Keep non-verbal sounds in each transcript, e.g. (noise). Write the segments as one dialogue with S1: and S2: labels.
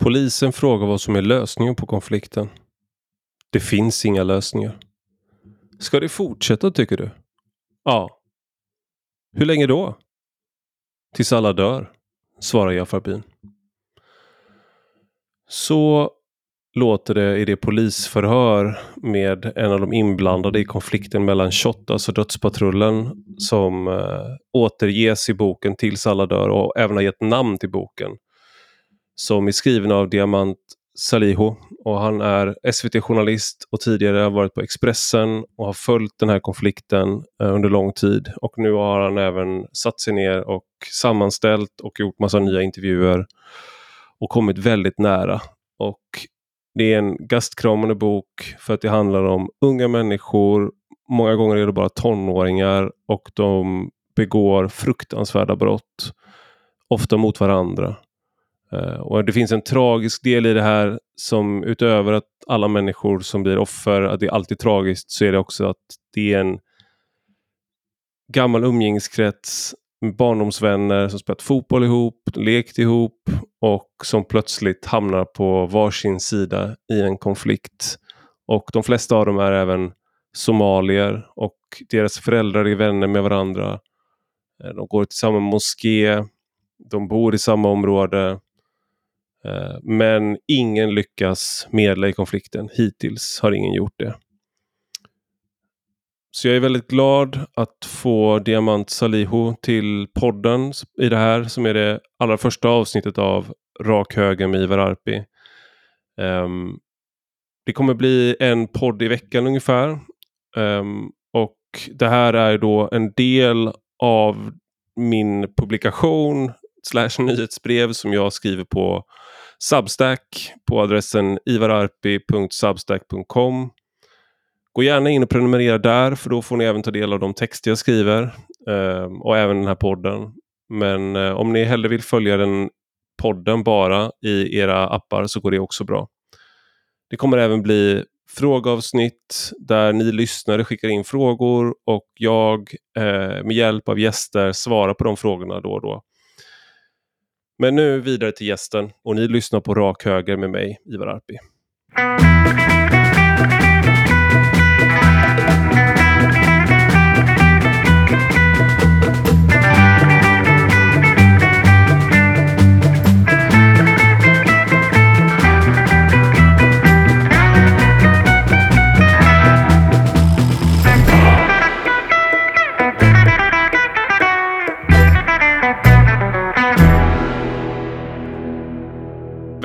S1: Polisen frågar vad som är lösningen på konflikten. Det finns inga lösningar. Ska det fortsätta tycker du? Ja. Hur länge då? Tills alla dör, svarar Jafarbin. Så låter det i det polisförhör med en av de inblandade i konflikten mellan Shottaz och Dödspatrullen som eh, återges i boken Tills alla dör och även har gett namn till boken. Som är skriven av Diamant Salihu och han är SVT-journalist och tidigare har varit på Expressen och har följt den här konflikten eh, under lång tid. Och nu har han även satt sig ner och sammanställt och gjort massa nya intervjuer och kommit väldigt nära. Och det är en gastkramande bok för att det handlar om unga människor. Många gånger är det bara tonåringar och de begår fruktansvärda brott. Ofta mot varandra. Eh, och Det finns en tragisk del i det här som utöver att alla människor som blir offer, att det är alltid tragiskt, så är det också att det är en gammal umgängeskrets med barndomsvänner som spelat fotboll ihop, lekt ihop och som plötsligt hamnar på varsin sida i en konflikt. Och de flesta av dem är även somalier och deras föräldrar är vänner med varandra. Eh, de går till samma moské, de bor i samma område. Eh, men ingen lyckas medla i konflikten. Hittills har ingen gjort det. Så jag är väldigt glad att få Diamant Salihu till podden i det här som är det allra första avsnittet av Rak Höger med Ivar Arpi. Um, det kommer bli en podd i veckan ungefär. Um, och det här är då en del av min publikation slash nyhetsbrev som jag skriver på Substack på adressen ivararpi.substack.com Gå gärna in och prenumerera där för då får ni även ta del av de texter jag skriver eh, och även den här podden. Men eh, om ni hellre vill följa den podden bara i era appar så går det också bra. Det kommer även bli frågeavsnitt där ni lyssnare skickar in frågor och jag eh, med hjälp av gäster svarar på de frågorna då och då. Men nu vidare till gästen och ni lyssnar på Rak Höger med mig, Ivar Arpi.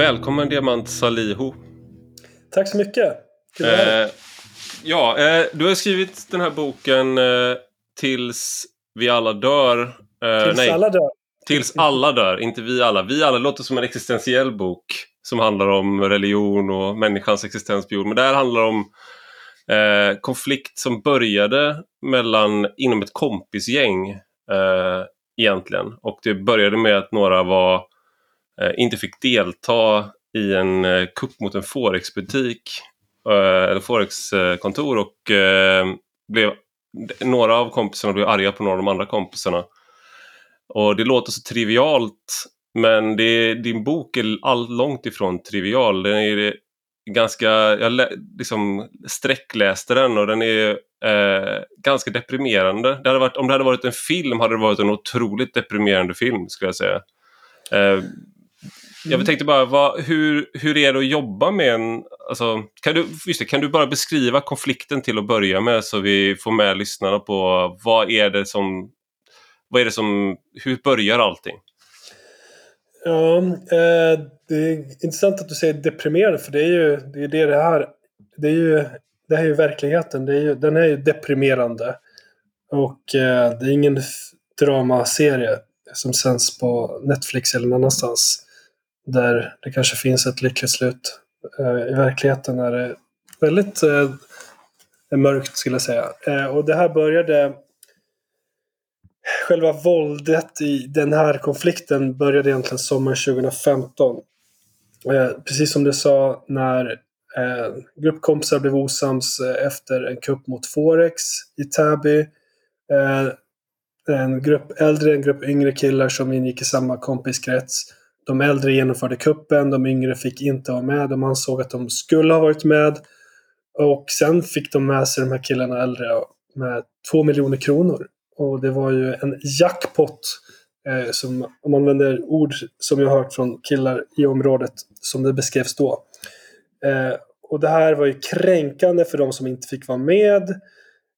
S1: Välkommen Diamant Salihu.
S2: Tack så mycket.
S1: Kul eh, ja, eh, du har skrivit den här boken eh, Tills vi alla dör.
S2: Eh, tills nej, alla dör.
S1: Tills alla dör, inte vi alla. Vi alla låter som en existentiell bok som handlar om religion och människans existens på jorden. Men det här handlar om eh, konflikt som började mellan, inom ett kompisgäng eh, egentligen. Och det började med att några var Eh, inte fick delta i en eh, kupp mot en Forex-butik eh, eller Forex-kontor och eh, blev, några av kompisarna blev arga på några av de andra kompisarna. Och det låter så trivialt men det, din bok är all, långt ifrån trivial. Den är ganska, jag liksom sträckläste den och den är eh, ganska deprimerande. Det hade varit, om det hade varit en film hade det varit en otroligt deprimerande film skulle jag säga. Eh, jag mm. tänkte bara, vad, hur, hur är det att jobba med en... Alltså, kan, du, just det, kan du bara beskriva konflikten till att börja med så vi får med lyssnarna på vad är det som... Vad är det som... Hur börjar allting?
S2: Ja, eh, det är intressant att du säger deprimerande för det är ju det, är det, det här... Det är ju, det här är ju verkligheten. Det är ju, den är ju deprimerande. Och eh, det är ingen dramaserie som sänds på Netflix eller någon annanstans där det kanske finns ett lyckligt slut. Eh, I verkligheten är det väldigt eh, eh, mörkt skulle jag säga. Eh, och det här började Själva våldet i den här konflikten började egentligen sommaren 2015. Eh, precis som du sa när gruppkompisar blev osams efter en kupp mot Forex i Täby. En grupp äldre, en grupp yngre killar som ingick i samma kompiskrets de äldre genomförde kuppen, de yngre fick inte vara med. De ansåg att de skulle ha varit med. Och sen fick de med sig de här killarna äldre med två miljoner kronor. Och det var ju en jackpot, eh, som, om man använder ord som jag har hört från killar i området, som det beskrevs då. Eh, och det här var ju kränkande för de som inte fick vara med.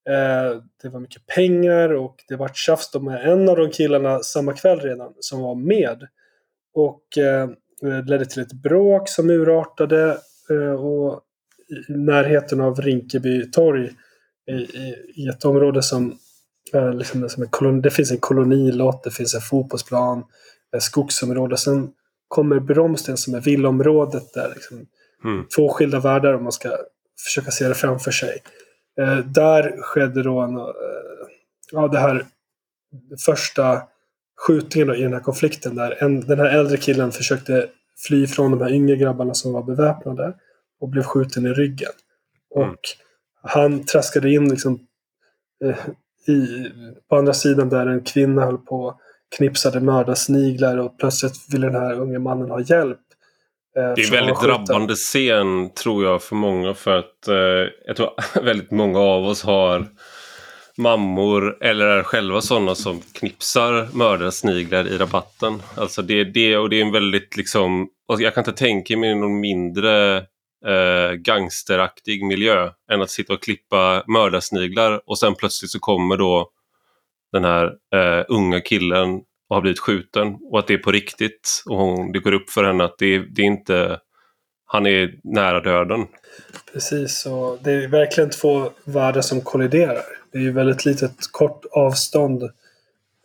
S2: Eh, det var mycket pengar och det var tjafs med en av de killarna samma kväll redan som var med. Och eh, det ledde till ett bråk som urartade eh, och i närheten av Rinkeby torg i, i, i ett område som, eh, liksom, som är koloni, det finns en kolonilott, det finns en fotbollsplan, ett skogsområde. Sen kommer Bromsten som är villområdet där liksom, mm. två skilda världar om man ska försöka se det framför sig. Eh, där skedde då en, eh, ja, det här första skjutningen i den här konflikten där en, den här äldre killen försökte fly från de här yngre grabbarna som var beväpnade och blev skjuten i ryggen. Mm. Och han traskade in liksom, eh, i, på andra sidan där en kvinna höll på knipsade mördarsniglar och plötsligt ville den här unge mannen ha hjälp.
S1: Eh, det är en väldigt drabbande scen tror jag för många för att eh, jag tror (laughs) väldigt många av oss har mammor eller är själva sådana som knipsar mördarsniglar i rabatten. Alltså det är det och det är en väldigt liksom, jag kan inte tänka mig någon mindre eh, gangsteraktig miljö än att sitta och klippa mördarsniglar och sen plötsligt så kommer då den här eh, unga killen och har blivit skjuten och att det är på riktigt och hon, det går upp för henne att det, det är inte han är nära döden.
S2: Precis, och det är verkligen två världar som kolliderar. Det är ju väldigt litet kort avstånd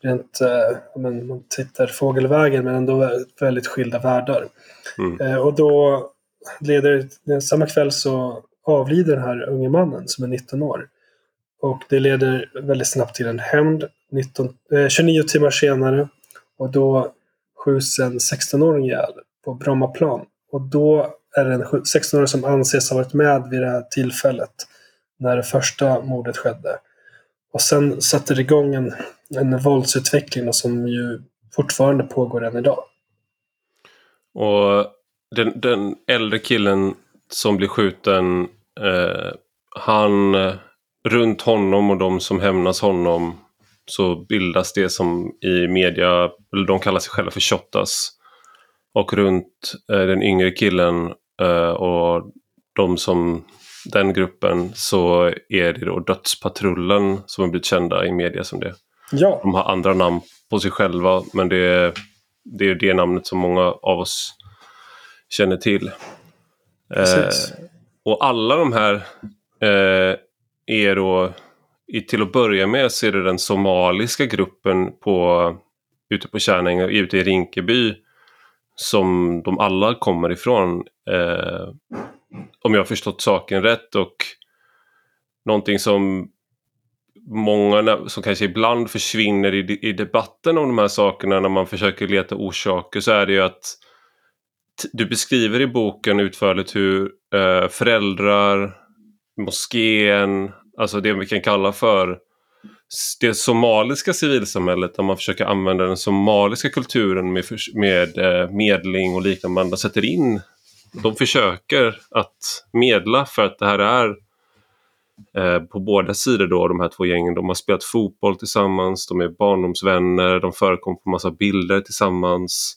S2: rent, eh, men man tittar fågelvägen, men ändå väldigt skilda världar. Mm. Eh, och då leder, samma kväll så avlider den här unge mannen som är 19 år. Och det leder väldigt snabbt till en hämnd eh, 29 timmar senare. Och då skjuts en 16-åring ihjäl på Brommaplan. Och då är det en 16-åring som anses ha varit med vid det här tillfället när det första mordet skedde. Och sen sätter det igång en, en våldsutveckling som ju fortfarande pågår än idag.
S1: Och den, den äldre killen som blir skjuten, eh, han runt honom och de som hämnas honom så bildas det som i media, eller de kallar sig själva för Shottaz. Och runt eh, den yngre killen eh, och de som den gruppen så är det då Dödspatrullen som har blivit kända i media som det.
S2: Ja.
S1: De har andra namn på sig själva men det är det, är det namnet som många av oss känner till. Eh, och alla de här eh, är då till att börja med så är det den somaliska gruppen på, ute på Kärnängen, ute i Rinkeby som de alla kommer ifrån. Eh, om jag har förstått saken rätt och någonting som många som kanske ibland försvinner i, i debatten om de här sakerna när man försöker leta orsaker så är det ju att du beskriver i boken utförligt hur eh, föräldrar, moskén, alltså det vi kan kalla för det somaliska civilsamhället där man försöker använda den somaliska kulturen med, med eh, medling och liknande. Man sätter in, de försöker att medla för att det här är eh, på båda sidor då, de här två gängen. De har spelat fotboll tillsammans, de är barndomsvänner, de förekommer på massa bilder tillsammans.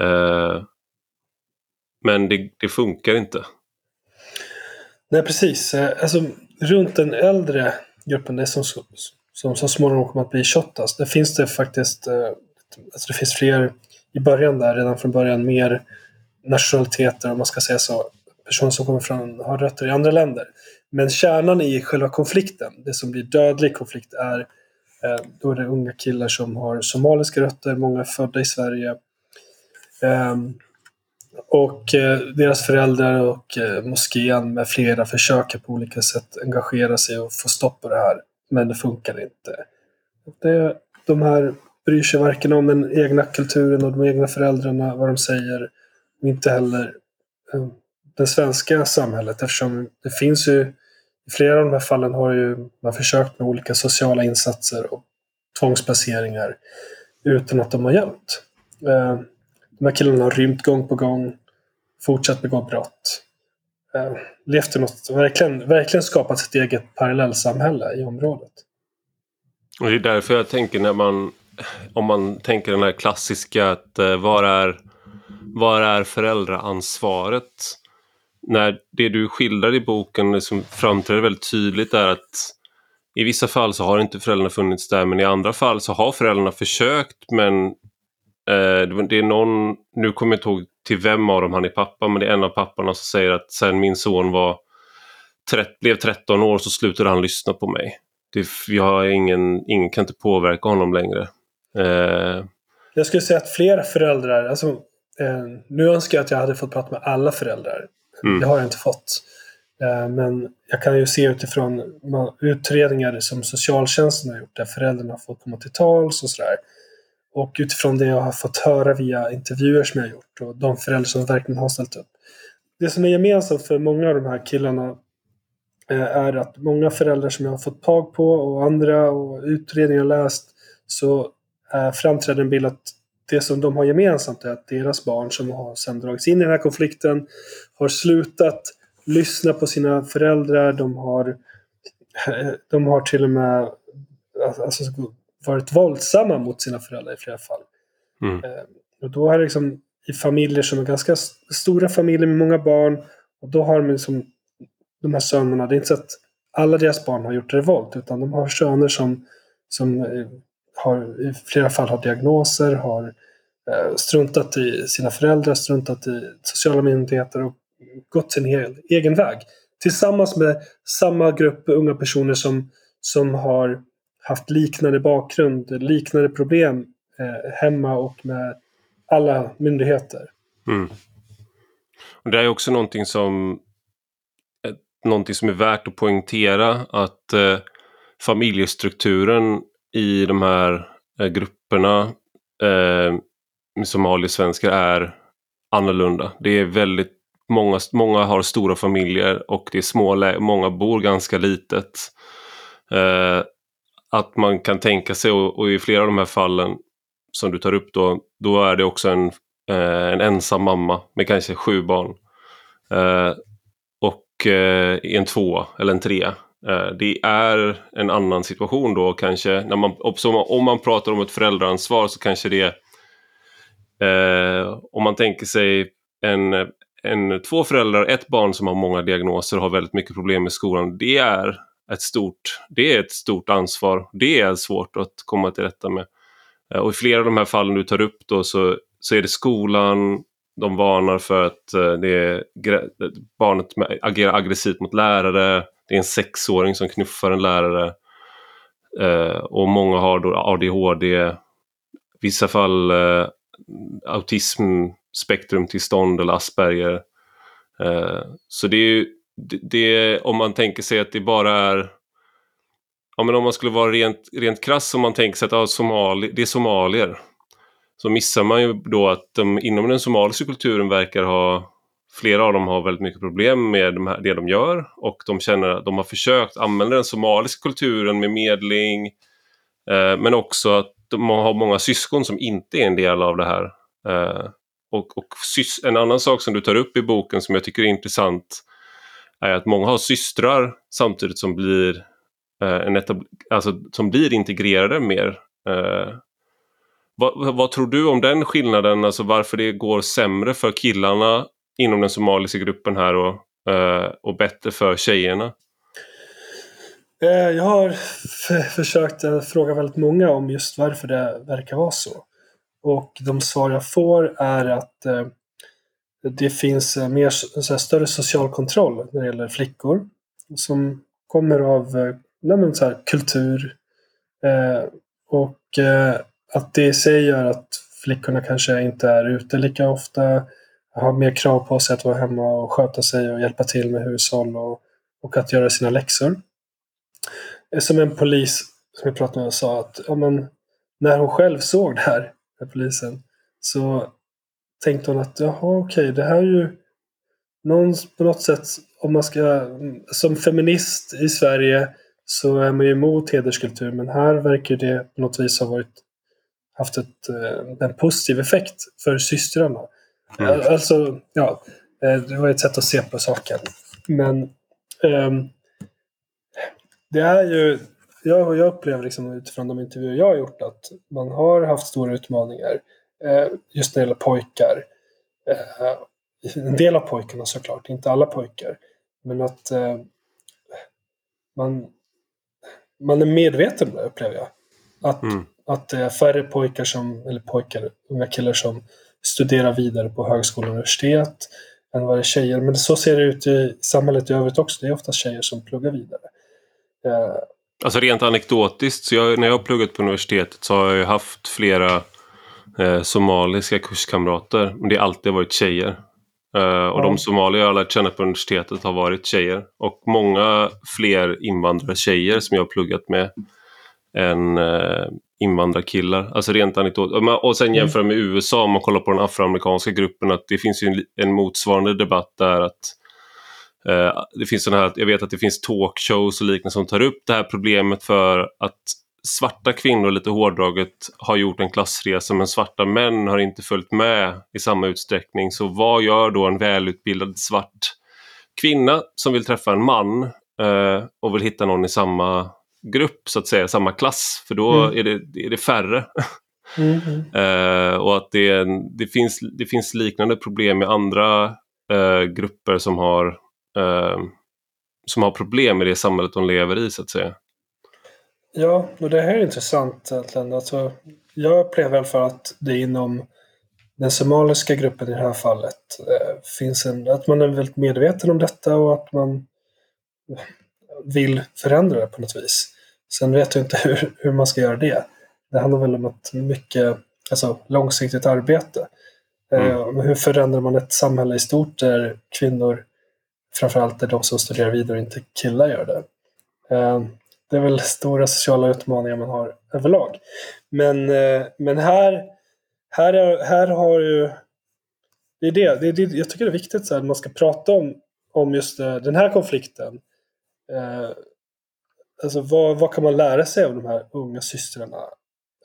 S1: Eh, men det, det funkar inte.
S2: Nej, precis. Eh, alltså, runt den äldre gruppen, det som, som så småningom kommer att bli Shottaz, där finns det faktiskt eh, alltså det finns fler i början där, redan från början, mer nationaliteter, om man ska säga så. Personer som kommer från, har rötter i andra länder. Men kärnan i själva konflikten, det som blir dödlig konflikt, är eh, då är det unga killar som har somaliska rötter, många är födda i Sverige. Ehm, och eh, deras föräldrar och eh, moskén med flera försöker på olika sätt engagera sig och få stopp på det här. Men det funkar inte. Det, de här bryr sig varken om den egna kulturen och de egna föräldrarna, vad de säger. Inte heller eh, det svenska samhället eftersom det finns ju i flera av de här fallen har ju man försökt med olika sociala insatser och tvångsplaceringar utan att de har hjälpt. Eh, de här killarna har rymt gång på gång, fortsatt begå brott. Eh, levt i något, verkligen, verkligen skapat sitt eget parallellsamhälle i området.
S1: Och det är därför jag tänker när man, om man tänker den här klassiska att var är, var är föräldraansvaret? När det du skildrar i boken liksom framträder väldigt tydligt är att i vissa fall så har inte föräldrarna funnits där men i andra fall så har föräldrarna försökt men eh, det är någon, nu kommer jag inte ihåg till vem av dem han är pappa men det är en av papporna som säger att sen min son var blev 13 år så slutade han lyssna på mig. Det, jag har ingen, ingen kan inte påverka honom längre. Eh,
S2: jag skulle säga att flera föräldrar, alltså, eh, nu önskar jag att jag hade fått prata med alla föräldrar. Mm. Det har jag inte fått. Eh, men jag kan ju se utifrån utredningar som socialtjänsten har gjort där föräldrarna har fått komma till tals och sådär. Och utifrån det jag har fått höra via intervjuer som jag har gjort och de föräldrar som verkligen har ställt upp. Det som är gemensamt för många av de här killarna eh, är att många föräldrar som jag har fått tag på och andra och utredningar läst så eh, framträder en bild att det som de har gemensamt är att deras barn som har sedan dragits in i den här konflikten har slutat lyssna på sina föräldrar. De har, (laughs) de har till och med alltså, varit våldsamma mot sina föräldrar i flera fall. Mm. Eh, och då det liksom i familjer som är ganska stora familjer med många barn. Och då har de liksom de här sönerna, det är inte så att alla deras barn har gjort revolt utan de har söner som, som eh, har, i flera fall har diagnoser, har eh, struntat i sina föräldrar, struntat i sociala myndigheter och gått sin egen väg. Tillsammans med samma grupp unga personer som, som har haft liknande bakgrund, liknande problem eh, hemma och med alla myndigheter.
S1: Mm. Och det är också någonting som, eh, någonting som är värt att poängtera att eh, familjestrukturen i de här eh, grupperna eh, somaliesvenskar är annorlunda. Det är väldigt många, många har stora familjer och det är små, många bor ganska litet. Eh, att man kan tänka sig, och, och, i flera av de här fallen som du tar upp då, då är det också en, eh, en ensam mamma med kanske sju barn. Eh, och eh, en två eller en trea. Eh, det är en annan situation då kanske. När man, om man pratar om ett föräldraansvar så kanske det eh, om man tänker sig en, en, två föräldrar, ett barn som har många diagnoser och har väldigt mycket problem med skolan. Det är ett stort, det är ett stort ansvar. Det är svårt att komma till rätta med. Eh, och i flera av de här fallen du tar upp då så, så är det skolan, de varnar för att eh, det är, barnet agerar aggressivt mot lärare, det är en sexåring som knuffar en lärare eh, och många har då ADHD, i vissa fall eh, autismspektrumtillstånd eller Asperger. Eh, så det är det, det, om man tänker sig att det bara är Ja, men om man skulle vara rent, rent krass om man tänker sig att ja, Somali, det är somalier. Så missar man ju då att de inom den somaliska kulturen verkar ha Flera av dem har väldigt mycket problem med de här, det de gör och de känner att de har försökt använda den somaliska kulturen med medling eh, men också att de har många syskon som inte är en del av det här. Eh, och, och en annan sak som du tar upp i boken som jag tycker är intressant är att många har systrar samtidigt som blir, eh, en alltså, som blir integrerade mer. Eh, vad, vad, tror du om den skillnaden, alltså varför det går sämre för killarna inom den somaliska gruppen här och, eh, och bättre för tjejerna?
S2: Eh, jag har försökt eh, fråga väldigt många om just varför det verkar vara så. Och de svar jag får är att eh, det finns mer, så större social kontroll när det gäller flickor. Som kommer av nej, så här, kultur. Eh, och eh, att det i sig gör att flickorna kanske inte är ute lika ofta. Har mer krav på sig att vara hemma och sköta sig och hjälpa till med hushåll och, och att göra sina läxor. Eh, som en polis som jag pratade med sa att ja, men, när hon själv såg det här, med polisen, så tänkte hon att jaha okej, okay, det här är ju någon, på något sätt om man ska som feminist i Sverige så är man ju emot hederskultur men här verkar det på något vis ha varit haft ett, eh, en positiv effekt för systrarna.
S1: Mm.
S2: Alltså, ja, eh, det var ett sätt att se på saken. Men ehm, det är ju, jag, jag upplever liksom utifrån de intervjuer jag har gjort att man har haft stora utmaningar eh, just när det gäller pojkar. Eh, en del av pojkarna såklart, inte alla pojkar. Men att eh, man, man är medveten om det upplever jag. Att,
S1: Mm.
S2: att det är färre pojkar som, eller pojkar, unga killar som studerar vidare på högskola och universitet än vad det är tjejer. Men så ser det ut i samhället i övrigt också. Det är ofta tjejer som pluggar vidare. Eh,
S1: Alltså rent anekdotiskt, så jag, när jag har pluggat på universitetet så har jag ju haft flera eh, somaliska kurskamrater. Men det har alltid varit tjejer. Eh, och
S2: Ja.
S1: de somalier jag har lärt känna på universitetet har varit tjejer. Och många fler invandrartjejer som jag har pluggat med än eh, invandrarkillar. Alltså rent anekdot. Och sen
S2: Mm.
S1: jämföra med USA om man kollar på den afroamerikanska gruppen att det finns ju en, en motsvarande debatt där att eh, det finns såna här, jag vet att det finns talkshows och liknande som tar upp det här problemet för att svarta kvinnor, lite hårdraget, har gjort en klassresa men svarta män har inte följt med i samma utsträckning. Så vad gör då en välutbildad svart kvinna som vill träffa en man eh, och vill hitta någon i samma grupp, så att säga, samma klass? För då
S2: Mm.
S1: är, det, är det färre.
S2: mm.
S1: Eh, och att det, en- det, finns, det finns liknande problem med andra eh, grupper som har, eh, som har problem med det samhället de lever i, så att säga.
S2: Ja, och det här är intressant egentligen. Alltså, jag upplever i alla fall att det inom den somaliska gruppen i det här fallet finns en, att man är väldigt medveten om detta och att man vill förändra det på något vis. Sen vet jag inte (laughs) hur, hur man ska göra det. Det handlar väl om ett mycket alltså, långsiktigt arbete. Eh, men hur förändrar man ett samhälle i stort där kvinnor framförallt är de som studerar vidare och inte killar gör det. Eh, det är väl stora sociala utmaningar man har överlag. Men, eh, men här, här, är, här har ju... Det är det, det, är det jag tycker det är viktigt så här, att man ska prata om, om just den här konflikten. Alltså vad, vad kan man lära sig av de här unga systrarna?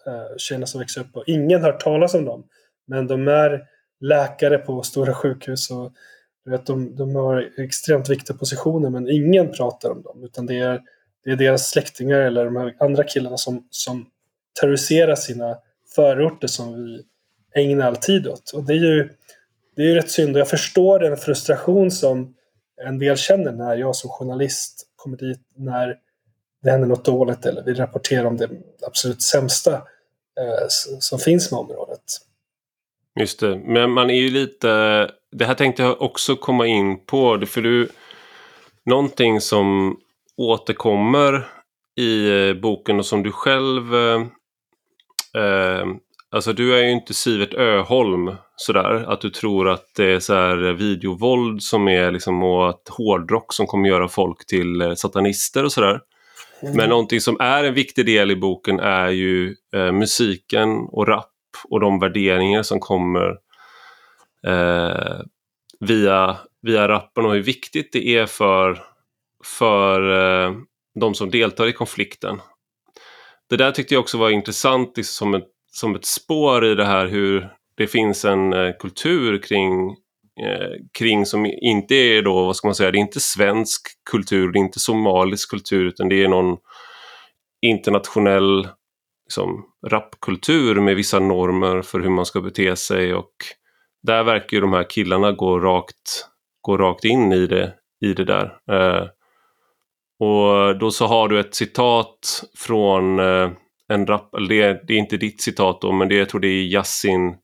S2: Eh, tjejerna som växer upp och ingen har hört talas om dem. Men de är läkare på stora sjukhus och du vet, de, de har extremt viktiga positioner men ingen pratar om dem. Utan det är, det är deras släktingar eller de här andra killarna som, som terroriserar sina förorter som vi ägnar all tid åt. Och det är ju, det är ju rätt synd och jag förstår den frustration som en del känner när jag som journalist kommer dit när det händer något dåligt eller vi rapporterar om det absolut sämsta eh, som finns med området.
S1: Just det, men man är ju lite... Det här tänkte jag också komma in på, för du... Någonting som återkommer i eh, boken och som du själv... Eh, eh, alltså du är ju inte Sivert Öholm sådär, att du tror att det är så här videovåld som är liksom och att hårdrock som kommer göra folk till eh, satanister och sådär. Mm. Men någonting som är en viktig del i boken är ju eh, musiken och rap och de värderingar som kommer eh, via, via rappen och hur viktigt det är för, för eh, de som deltar i konflikten. Det där tyckte jag också var intressant liksom, som, ett, som ett spår i det här hur det finns en eh, kultur kring kring som inte är då, vad ska man säga, det är inte svensk kultur, det är inte somalisk kultur utan det är någon internationell liksom, rapkultur med vissa normer för hur man ska bete sig och där verkar ju de här killarna gå rakt, gå rakt in i det, i det där. Eh, och då så har du ett citat från eh, en rap, det, är- det är inte ditt citat då, men det, jag tror det är Yassin,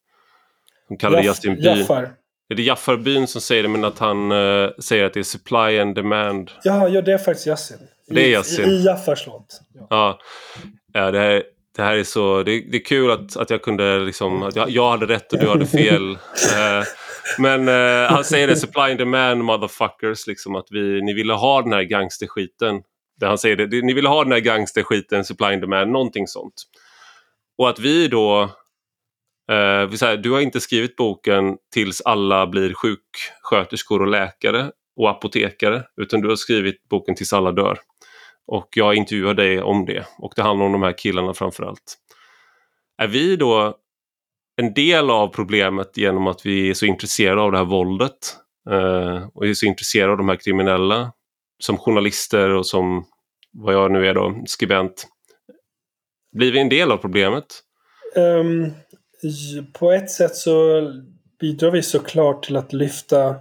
S1: de kallar det
S2: Jaff-
S1: Yassin By.
S2: Jaffar.
S1: Är det Jaffarbyn som säger det, men att han eh, säger att det är supply and demand?
S2: Ja, ja, det är faktiskt Yasin. I-
S1: Det är Yasin.
S2: I, i Jaffars låt. Ja.
S1: Ja, ja det, här, det här är så... Det, det är kul att, att jag kunde liksom... Att jag, jag hade rätt och du hade fel. (laughs) Eh, men eh, han säger det, supply and demand motherfuckers, liksom att vi, ni ville ha den här gangsterskiten. Det han säger det, ni ville ha den här gangsterskiten, supply and demand, någonting sånt. Och att vi då... Eh, du har inte skrivit boken tills alla blir sjuksköterskor och läkare och apotekare, utan du har skrivit boken tills alla dör. Och jag intervjuar dig om det och det handlar om de här killarna framförallt. är vi då en del av problemet genom att vi är så intresserade av det här våldet eh, och är så intresserade av de här kriminella som journalister och som vad jag nu är då, skribent. Blir vi en del av problemet?
S2: Um, på ett sätt så bidrar vi såklart till att lyfta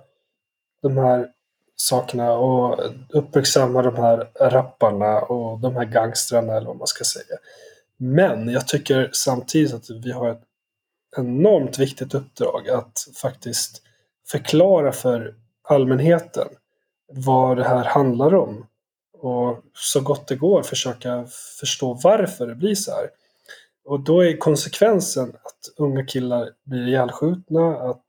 S2: de här sakerna och uppmärksamma de här rapparna och de här gangstrarna eller vad man ska säga. Men jag tycker samtidigt att vi har ett enormt viktigt uppdrag att faktiskt förklara för allmänheten vad det här handlar om. Och så gott det går försöka förstå varför det blir så här. Och då är konsekvensen att unga killar blir ihjälskjutna, att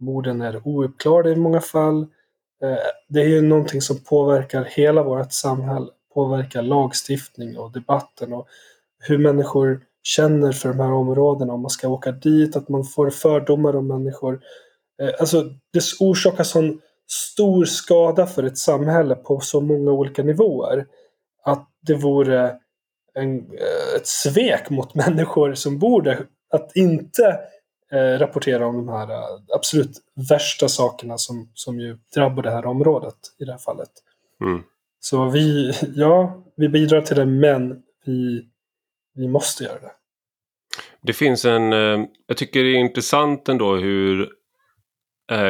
S2: morden är ouppklarade i många fall. Eh, det är ju någonting som påverkar hela vårt samhälle, påverkar lagstiftning och debatten och hur människor känner för de här områdena, om man ska åka dit, att man får fördomar om människor. Eh, alltså, det orsakar sån stor skada för ett samhälle på så många olika nivåer. Att det vore en, eh, ett svek mot (laughs) människor som bor där att inte eh, rapportera om de här eh, absolut värsta sakerna som, som ju drabbar det här området i det här fallet. Mm. Så vi, (laughs) ja, vi bidrar till det men vi, vi måste göra det.
S1: Det finns en, eh, jag tycker det är intressant ändå hur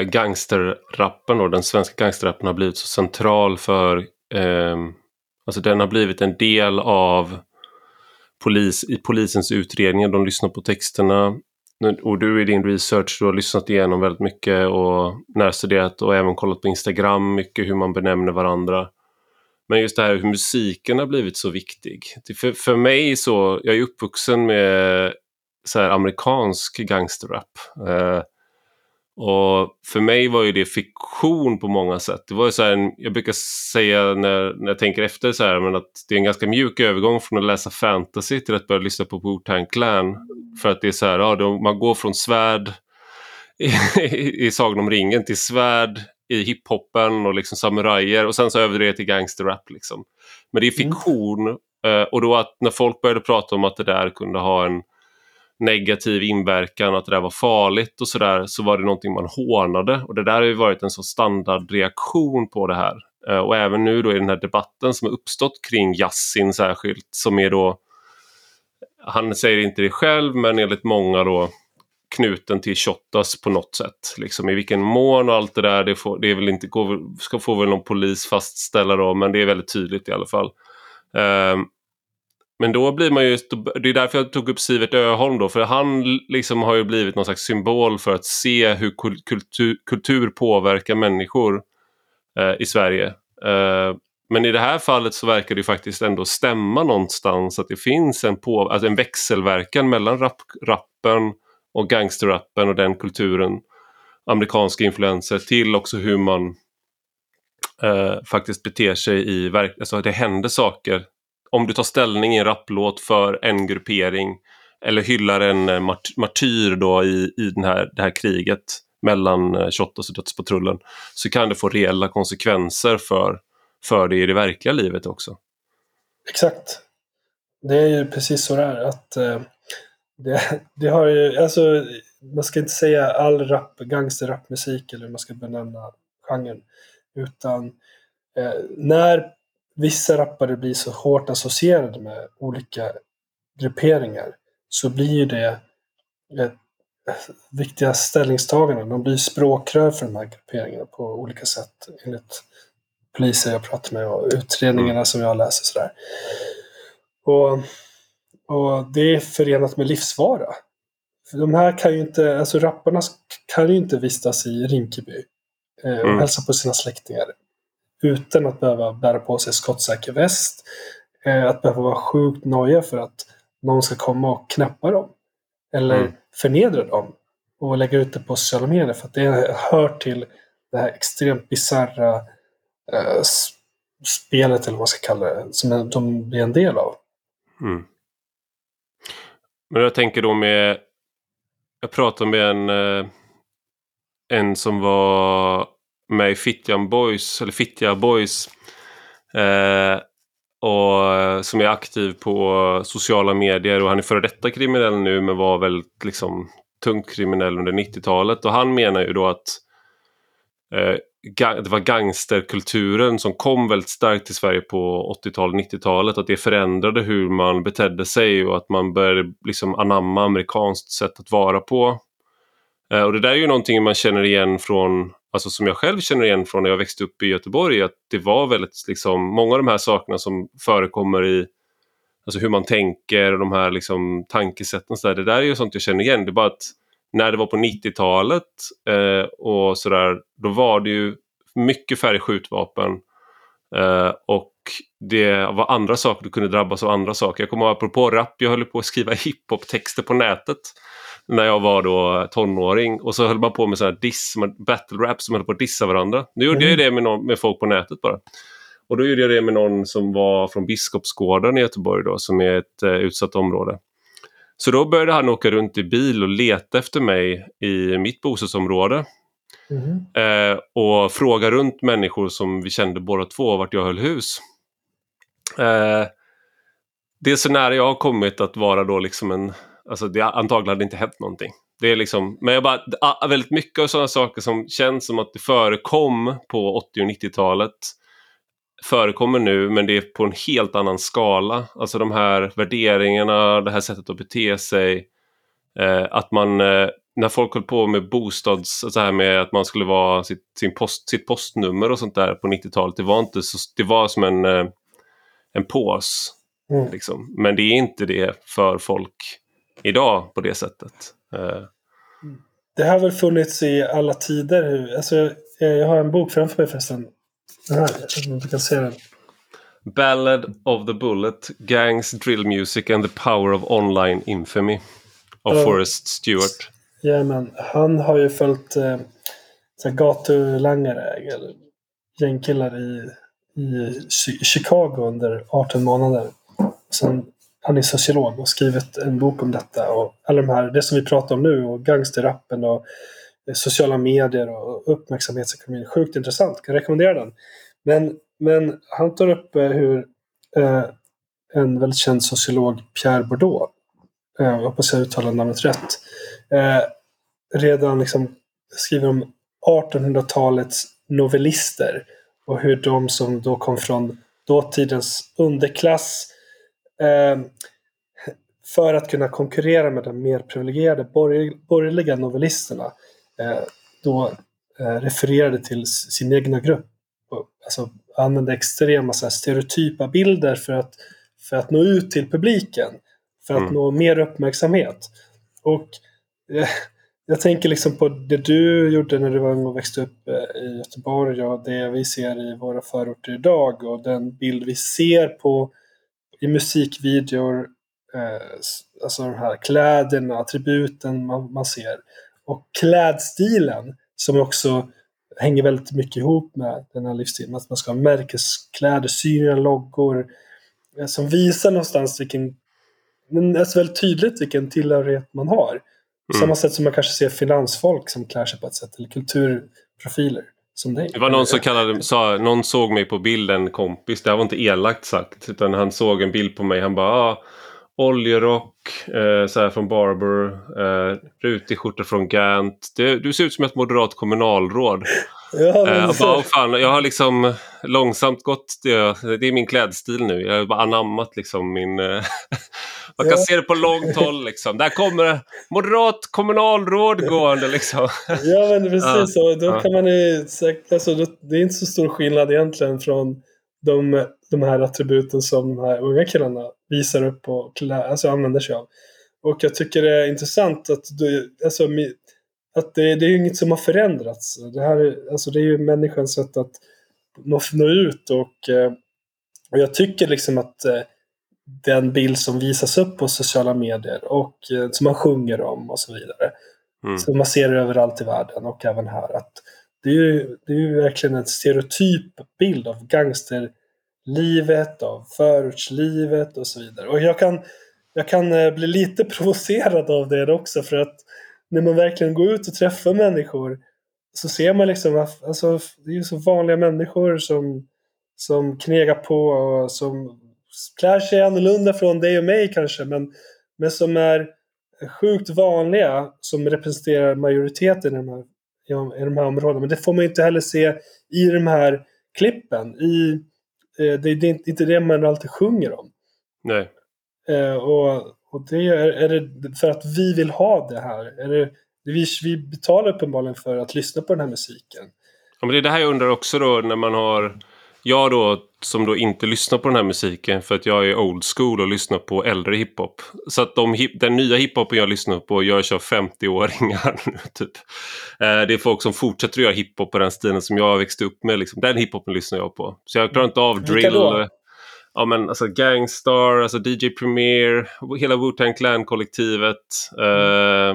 S1: gangsterrappen och den svenska gangsterrappen har blivit så central för, eh, alltså den har blivit en del av polis, i polisens utredningar. De lyssnar på texterna och du i din research, du har lyssnat igenom väldigt mycket och närstuderat och även kollat på Instagram mycket hur man benämner varandra. Men just det här hur musiken har blivit så viktig. För, för mig så, jag är uppvuxen med så här amerikansk gangsterrap. Eh, och för mig var ju det fiktion på många sätt. Det var ju så här, jag brukar säga när, när jag tänker efter så här, men att det är en ganska mjuk övergång från att läsa fantasy till att börja lyssna på Wu-Tang Clan. För att det är så här, ja, då, man går från svärd i, (laughs) i, i Sagan om ringen till svärd i hiphopen och liksom samurajer och sen så över det till gangsterrap. Liksom. Men det är mm. fiktion mm. och då att när folk började prata om att det där kunde ha en negativ inverkan, att det där var farligt och sådär, så var det någonting man hånade. Och det där har ju varit en så standardreaktion på det här. Eh, och även nu då i den här debatten som har uppstått kring Yassin särskilt, som är då, han säger inte det själv, men enligt många då knuten till Shottaz på något sätt. Liksom i vilken mån och allt det där, det, får, det är väl inte, går, ska få väl någon polis fastställa då, men det är väldigt tydligt i alla fall. Um, men då blir man ju, det är därför jag tog upp Sivert Öholm då, för han liksom har ju blivit någon slags symbol för att se hur kultur, kultur påverkar människor eh, i Sverige. Eh, men i det här fallet så verkar det faktiskt ändå stämma någonstans att det finns en, på, alltså en växelverkan mellan rap, rappen och gangsterrappen och den kulturen, amerikanska influenser, till också hur man eh, faktiskt beter sig i verkligheten. Alltså det händer saker om du tar ställning i en rapplåt för en gruppering eller hyllar en eh, mart martyr då i, i den här, det här kriget mellan Shottaz eh, och Dödspatrullen så kan det få reella konsekvenser för, för det i det verkliga livet också.
S2: Exakt. Det är ju precis så det är. Att, eh, det, det, har ju, alltså, man ska inte säga all rap, gangsterrapmusik eller hur man ska benämna genren. Utan eh, när vissa rappare blir så hårt associerade med olika grupperingar så blir det ett, viktiga ställningstaganden. De blir språkrör för de här grupperingarna på olika sätt enligt poliser jag pratar med och utredningarna som jag läser. Sådär. Och, och det är förenat med livsfara. För de här kan ju inte, alltså rapparna kan ju inte vistas i Rinkeby eh, och mm. hälsa på sina släktingar utan att behöva bära på sig skottsäker väst. Eh, att behöva vara sjukt noja för att någon ska komma och knäppa dem. Eller mm. förnedra dem. Och lägga ut det på sociala medier för att det hör till det här extremt bisarra eh, spelet, eller vad man ska kalla det, som de blir en del av. Mm.
S1: Men jag tänker då med... Jag pratade med en, eh, en som var med i Fittjan Boys, eller Fittja Boys. Eh, och eh, som är aktiv på sociala medier och han är före detta kriminell nu men var väldigt liksom tungt kriminell under 90-talet och han menar ju då att eh, det var gangsterkulturen som kom väldigt starkt till Sverige på 80-talet, 90-talet. Att det förändrade hur man betedde sig och att man började liksom anamma amerikanskt sätt att vara på. Eh, och det där är ju någonting man känner igen från, alltså som jag själv känner igen från när jag växte upp i Göteborg. Att det var väldigt, liksom, många av de här sakerna som förekommer i Alltså hur man tänker och de här liksom tankesätten. Så där, det där är ju sånt jag känner igen. Det är bara att när det var på 90-talet eh, och sådär, då var det ju mycket färre skjutvapen. Eh, och det var andra saker, du kunde drabbas av andra saker. Jag kommer ihåg apropå rap, jag höll på att skriva hiphop-texter på nätet när jag var då tonåring. Och så höll man på med sådana diss, battle rap som höll på att dissa varandra. Nu gjorde mm. jag det med, någon, med folk på nätet bara. Och då gjorde jag det med någon som var från Biskopsgården i Göteborg då, som är ett eh, utsatt område. Så då började han åka runt i bil och leta efter mig i mitt bostadsområde. Mm. Eh, och fråga runt människor som vi kände båda två vart jag höll hus. Eh, det är så nära jag har kommit att vara då liksom en, alltså det antagligen hade inte hänt någonting. Det är liksom, men jag bara, väldigt mycket av sådana saker som känns som att det förekom på 80 och 90-talet förekommer nu men det är på en helt annan skala. Alltså de här värderingarna, det här sättet att bete sig. Eh, att man, eh, när folk höll på med bostads, så här med att man skulle vara sitt, sin post, sitt postnummer och sånt där på 90-talet. Det var inte så, det var som en, eh, en pås. Mm. Liksom. Men det är inte det för folk idag på det sättet. Eh.
S2: Det har väl funnits i alla tider. Alltså, jag, jag har en bok framför mig förresten här, du kan se den.
S1: Ballad of the Bullet, Gangs, Drill Music and the Power of Online Infamy av uh, Forrest Stewart.
S2: Jajamän, han har ju följt eh, gatulangare, gängkillar i, i Chicago under 18 månader. Sen, han är sociolog och skrivit en bok om detta och alla de här, det som vi pratar om nu och gangsterrappen och eh, sociala medier och uppmärksamhetsekonomin. Sjukt intressant, kan rekommendera den. Men, men han tar upp eh, hur eh, en väldigt känd sociolog, Pierre Bourdieu, eh, jag hoppas jag uttalar namnet rätt, eh, redan liksom skriver om 1800-talets novellister och hur de som då kom från dåtidens underklass eh, för att kunna konkurrera med de mer privilegierade borgerliga novellisterna Eh, då eh, refererade till sin egna grupp. Alltså använde extrema så här, stereotypa bilder för att, för att nå ut till publiken. För att mm. nå mer uppmärksamhet. Och eh, jag tänker liksom på det du gjorde när du var ung och växte upp eh, i Göteborg och det vi ser i våra förorter idag och den bild vi ser på i musikvideor, eh, alltså de här kläderna, attributen man, man ser. Och klädstilen som också hänger väldigt mycket ihop med den här livsstilen. Att man ska ha märkeskläder, synliga loggor eh, som visar någonstans vilken, alltså väldigt tydligt vilken tillhörighet man har. På mm. samma sätt som man kanske ser finansfolk som klär sig på ett sätt, eller kulturprofiler. Som dig.
S1: Det var någon som kallade, sa, någon såg mig på bilden kompis, det här var inte elakt sagt, utan han såg en bild på mig, han bara ah, oljerock eh, så här från Barber, eh, rutig skjorta från Gant. Det, du ser ut som ett moderat kommunalråd. (laughs) Ja, eh, bara, fan, jag har liksom långsamt gått, det, det är min klädstil nu. Jag har bara anammat liksom min... (laughs) Man kan se det på långt håll (laughs) liksom. Där kommer moderat kommunalråd gående liksom.
S2: Ja men precis, ja. och då kan man ju, alltså, det är inte så stor skillnad egentligen från de, de här attributen som de här unga killarna visar upp och klä, alltså använder sig av. Och jag tycker det är intressant att, du, alltså, att det, det är inget som har förändrats. Det, här, alltså, det är ju människans sätt att nå, nå ut och, eh, och jag tycker liksom att eh, den bild som visas upp på sociala medier och eh, som man sjunger om och så vidare. Mm. Som man ser överallt i världen och även här. att det är ju, det är ju verkligen en stereotyp bild av gangsterlivet, av förortslivet och så vidare. Och jag kan, jag kan eh, bli lite (laughs) provocerad av det också för att när man verkligen går ut och träffar människor så ser man liksom att alltså, det är så vanliga människor som, som knegar på och som klär sig annorlunda från dig och mig kanske, men, men som är sjukt vanliga, som representerar majoriteten i de, här, i de här områdena. Men det får man inte heller se i de här klippen. I, eh, det, det är inte det man alltid sjunger om.
S1: Nej.
S2: Eh, och, och det är, är det för att vi vill ha det här. Är det, vi, vi betalar uppenbarligen för att lyssna på den här musiken.
S1: Ja, men det är det här jag undrar också då när man har... Jag då som då inte lyssnar på den här musiken för att jag är old school och lyssnar på äldre hiphop. Så att de, den nya hiphopen jag lyssnar på görs av 50-åringar (laughs) nu typ. Eh, det är folk som fortsätter att göra hiphop på den stilen som jag växte upp med. Liksom. Den hiphopen lyssnar jag på. Så jag klarar inte av drill. Ja men alltså Gangstar, alltså DJ Premier, hela Wu-Tang Clan-kollektivet. Eh,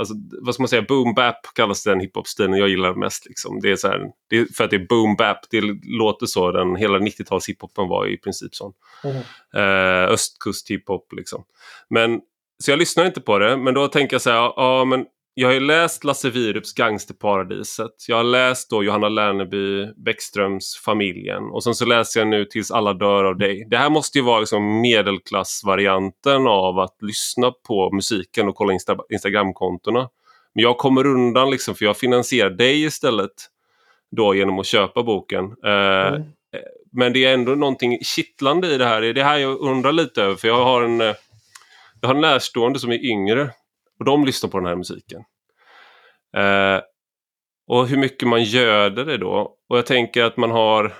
S1: alltså, vad ska man säga, boom bap kallas den hiphop-stilen jag gillar mest. Liksom. Det är så här, det är för att det är boom bap, det låter så. Den, hela 90-tals hiphopen var i princip sån. Mm. Eh, östkust hiphop liksom. Men, så jag lyssnar inte på det, men då tänker jag så här, ja men jag har ju läst Lasse Wierups Gangsterparadiset. Jag har läst då Johanna Lerneby Bäckströms Familjen. Och sen så läser jag nu Tills alla dör av dig. Det här måste ju vara liksom medelklassvarianten av att lyssna på musiken och kolla Insta Instagramkontona. Men jag kommer undan liksom för jag finansierar dig istället. Då genom att köpa boken. Eh, mm. Men det är ändå någonting kittlande i det här. Det är det här jag undrar lite över. För jag har en, eh, jag har en närstående som är yngre och de lyssnar på den här musiken. Eh, och hur mycket man göder det då. Och jag tänker att man har...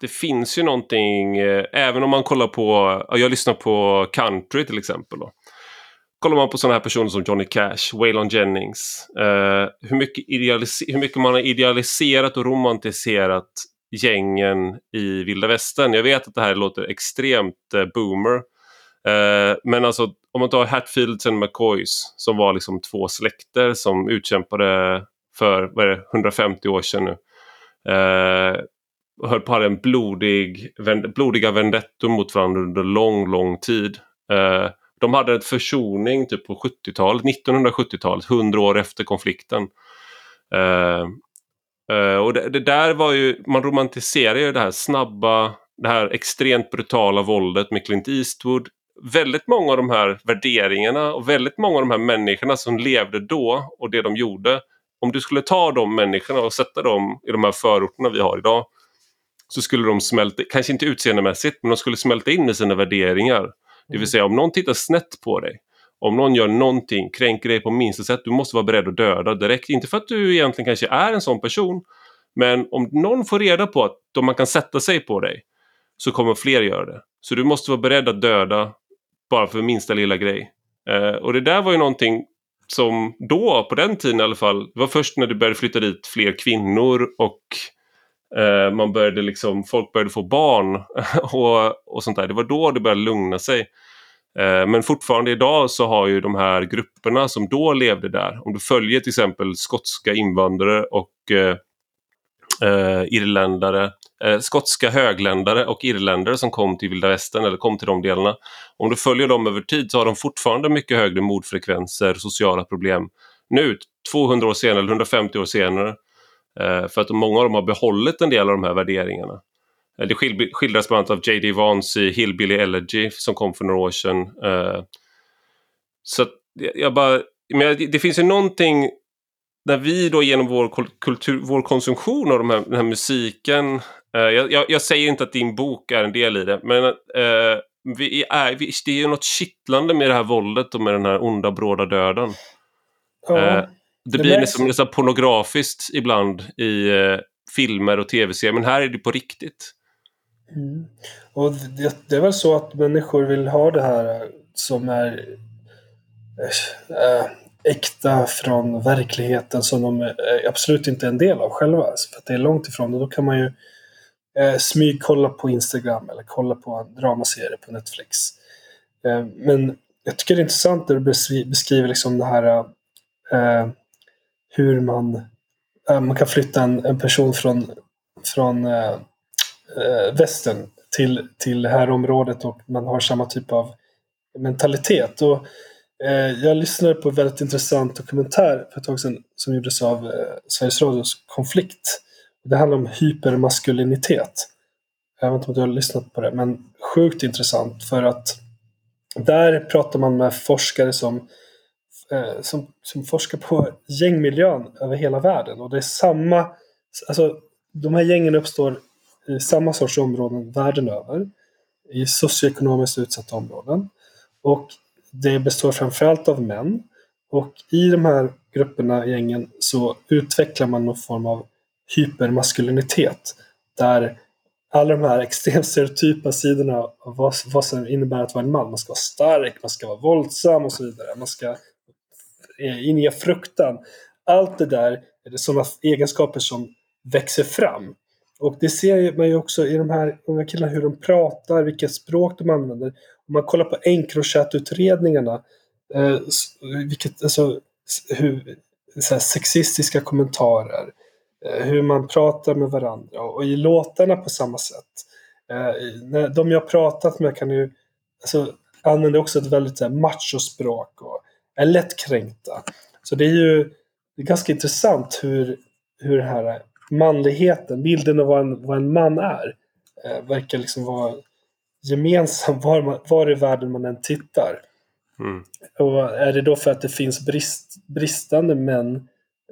S1: Det finns ju någonting, eh, även om man kollar på... Jag lyssnar på country till exempel. Då. Kollar man på sådana här personer som Johnny Cash, Waylon Jennings. Eh, hur, mycket hur mycket man har idealiserat och romantiserat gängen i vilda västern. Jag vet att det här låter extremt eh, boomer. Eh, men alltså om man tar Hatfields och McCoys som var liksom två släkter som utkämpade för vad är det, 150 år sedan nu. Eh, höll på att ha en blodig, blodiga vendettor mot varandra under lång, lång tid. Eh, de hade en försoning typ på 70-talet, 1970-talet, 100 år efter konflikten. Eh, Uh, och det, det, där var ju, man romantiserar ju det här snabba, det här extremt brutala våldet med Clint Eastwood, väldigt många av de här värderingarna och väldigt många av de här människorna som levde då och det de gjorde. Om du skulle ta de människorna och sätta dem i de här förorterna vi har idag så skulle de smälta, kanske inte utseendemässigt, men de skulle smälta in i sina värderingar. Det vill mm. säga om någon tittar snett på dig, om någon gör någonting, kränker dig på minsta sätt, du måste vara beredd att döda direkt. Inte för att du egentligen kanske är en sån person, men om någon får reda på att man kan sätta sig på dig så kommer fler göra det. Så du måste vara beredd att döda bara för minsta lilla grej. Eh, och det där var ju någonting som då, på den tiden i alla fall, det var först när det började flytta dit fler kvinnor och eh, man började liksom, folk började få barn (laughs) och, och sånt där. Det var då det började lugna sig. Eh, men fortfarande idag så har ju de här grupperna som då levde där, om du följer till exempel skotska invandrare och eh, eh irländare eh, skotska högländare och irländare som kom till vilda västern eller kom till de delarna. Om du följer dem över tid så har de fortfarande mycket högre mordfrekvenser, sociala problem nu 200 år senare eller 150 år senare. Eh, för att många av dem har behållit en del av de här värderingarna. Eh, det skildras bland annat av J.D. Vance i Hillbilly Elegy som kom för några år sedan. Eh, så så jag bara, men det finns ju någonting när vi då genom vår kultur, vår konsumtion av de här, den här musiken jag, jag, jag, säger inte att din bok är en del i det, men uh, vi är, vi, det är ju något kittlande med det här våldet och med den här onda bråda döden. Ja, uh, det blir nästan så... pornografiskt ibland i filmer och tv-serier, men här är det på riktigt.
S2: Mm. Och det, det, är väl så att människor vill ha det här som är äkta från verkligheten som de absolut inte är en del av själva. För det är långt ifrån och då kan man ju eh, smygkolla på Instagram eller kolla på en dramaserie på Netflix. Eh, men jag tycker det är intressant när du beskriver liksom det här eh, hur man, eh, man kan flytta en, en person från, från eh, eh, västern till, till det här området och man har samma typ av mentalitet. Och, eh, jag lyssnade på en väldigt intressant dokumentär för ett tag sedan som gjordes av eh, Sveriges Radios Konflikt det handlar om hypermaskulinitet. Jag vet inte om du har lyssnat på det, men sjukt intressant för att där pratar man med forskare som, eh, som, som forskar på gängmiljön över hela världen. Och det är samma, alltså de här gängen uppstår i samma sorts områden världen över. I socioekonomiskt utsatta områden. Och det består framförallt av män. Och i de här grupperna, gängen, så utvecklar man någon form av hypermaskulinitet. Där alla de här extremt stereotypa sidorna av vad, vad som innebär att vara en man. Man ska vara stark, man ska vara våldsam och så vidare. Man ska inge fruktan. Allt det där är det sådana egenskaper som växer fram. Och det ser man ju också i de här unga killarna hur de pratar, vilket språk de använder. Om man kollar på Encrochat-utredningarna, eh, vilket, alltså, hur, så här, sexistiska kommentarer, eh, hur man pratar med varandra och, i låtarna på samma sätt. Eh, de jag pratat med kan ju alltså, använder också ett väldigt machospråk och är lättkränkta. Så det är ju det är ganska intressant hur, hur det här manligheten, bilden av vad en, vad en man är, eh, verkar liksom vara gemensam var, man, var i världen man än tittar. Mm. Och är det då för att det finns brist, bristande män eh,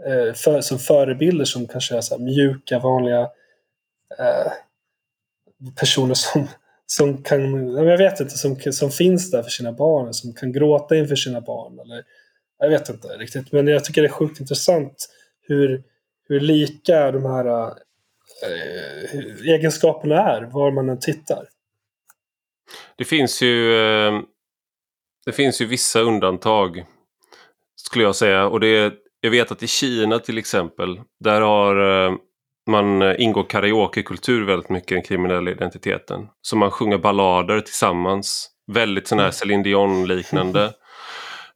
S2: Eh, för, som förebilder som kanske är så mjuka, vanliga eh, personer som, som kan, jag vet inte, som, som finns där för sina barn, som kan gråta inför sina barn. Eller, jag vet inte riktigt, men jag tycker det är sjukt intressant hur hur lika de här eh, egenskaperna är var man än tittar.
S1: Det finns ju eh, det finns ju vissa undantag skulle jag säga och det jag vet att i Kina till exempel där har äh, man ingår karaokekultur väldigt mycket i den kriminella identiteten. Så man sjunger ballader tillsammans. Väldigt sån här mm. Céline Dion-liknande. (laughs)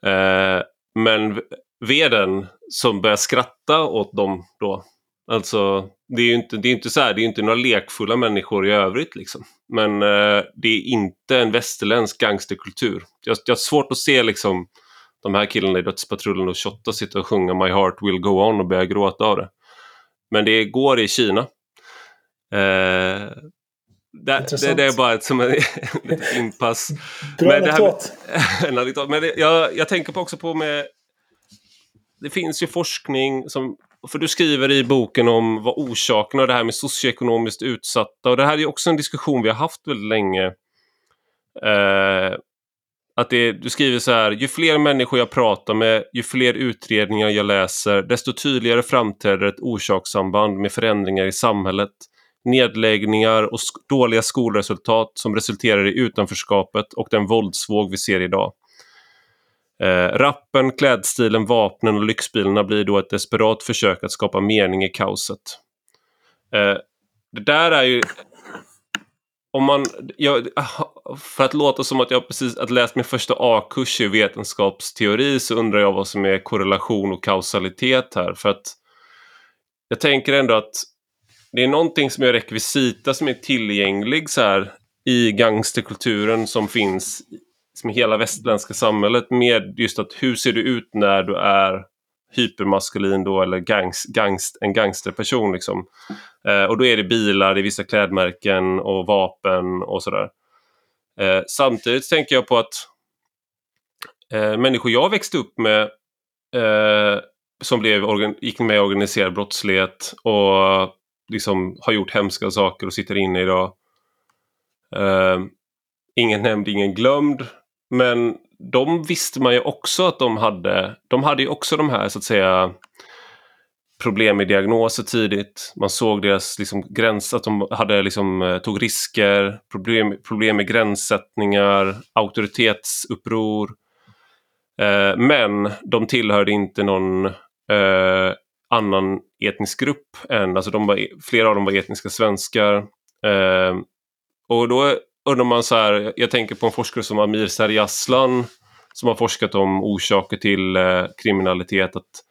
S1: eh, men veden som börjar skratta åt dem då. Alltså, det är ju inte, det är inte så här, det är inte några lekfulla människor i övrigt liksom. Men eh, det är inte en västerländsk gangsterkultur. Jag, jag har svårt att se liksom de här killarna i Dödspatrullen och Shotta sitta och sjunga My heart will go on och börja gråta av det. Men det går i Kina. Eh, det, det, det, är bara ett, som en (laughs) inpass.
S2: Bra men (laughs) anekdot.
S1: men det, jag, jag tänker på också på med det finns ju forskning som för du skriver i boken om vad orsakerna och det här med socioekonomiskt utsatta och det här är också en diskussion vi har haft väldigt länge. Eh, att det, du skriver så här, ju fler människor jag pratar med, ju fler utredningar jag läser, desto tydligare framträder ett orsakssamband med förändringar i samhället, nedläggningar och sk dåliga skolresultat som resulterar i utanförskapet och den våldsvåg vi ser idag. Eh, rappen, klädstilen, vapnen och lyxbilarna blir då ett desperat försök att skapa mening i kaoset. Eh, det där är ju... Om man, jag, för att låta som att jag precis att läst min första A-kurs i vetenskapsteori så undrar jag vad som är korrelation och kausalitet här. För att jag tänker ändå att det är någonting som är rekvisita som är tillgänglig så här i gangsterkulturen som finns i hela västerländska samhället med just att hur ser du ut när du är hypermaskulin då eller gangs, gangst, en gangsterperson liksom. Eh, och då är det bilar, det är vissa klädmärken och vapen och sådär. Eh, samtidigt tänker jag på att eh, människor jag växte upp med eh, som blev, gick med i organiserad brottslighet och liksom har gjort hemska saker och sitter inne idag. Eh, ingen nämnd, ingen glömd. Men de visste man ju också att de hade. De hade ju också de här så att säga problem med diagnoser tidigt. Man såg deras liksom, gräns, att de hade, liksom, eh, tog risker, problem, problem med gränssättningar, auktoritetsuppror. Eh, men de tillhörde inte någon eh, annan etnisk grupp än, alltså de var, e, flera av dem var etniska svenskar. Eh, och då undrar man så här, jag tänker på en forskare som Amir Seriaslan som har forskat om orsaker till eh, kriminalitet. Att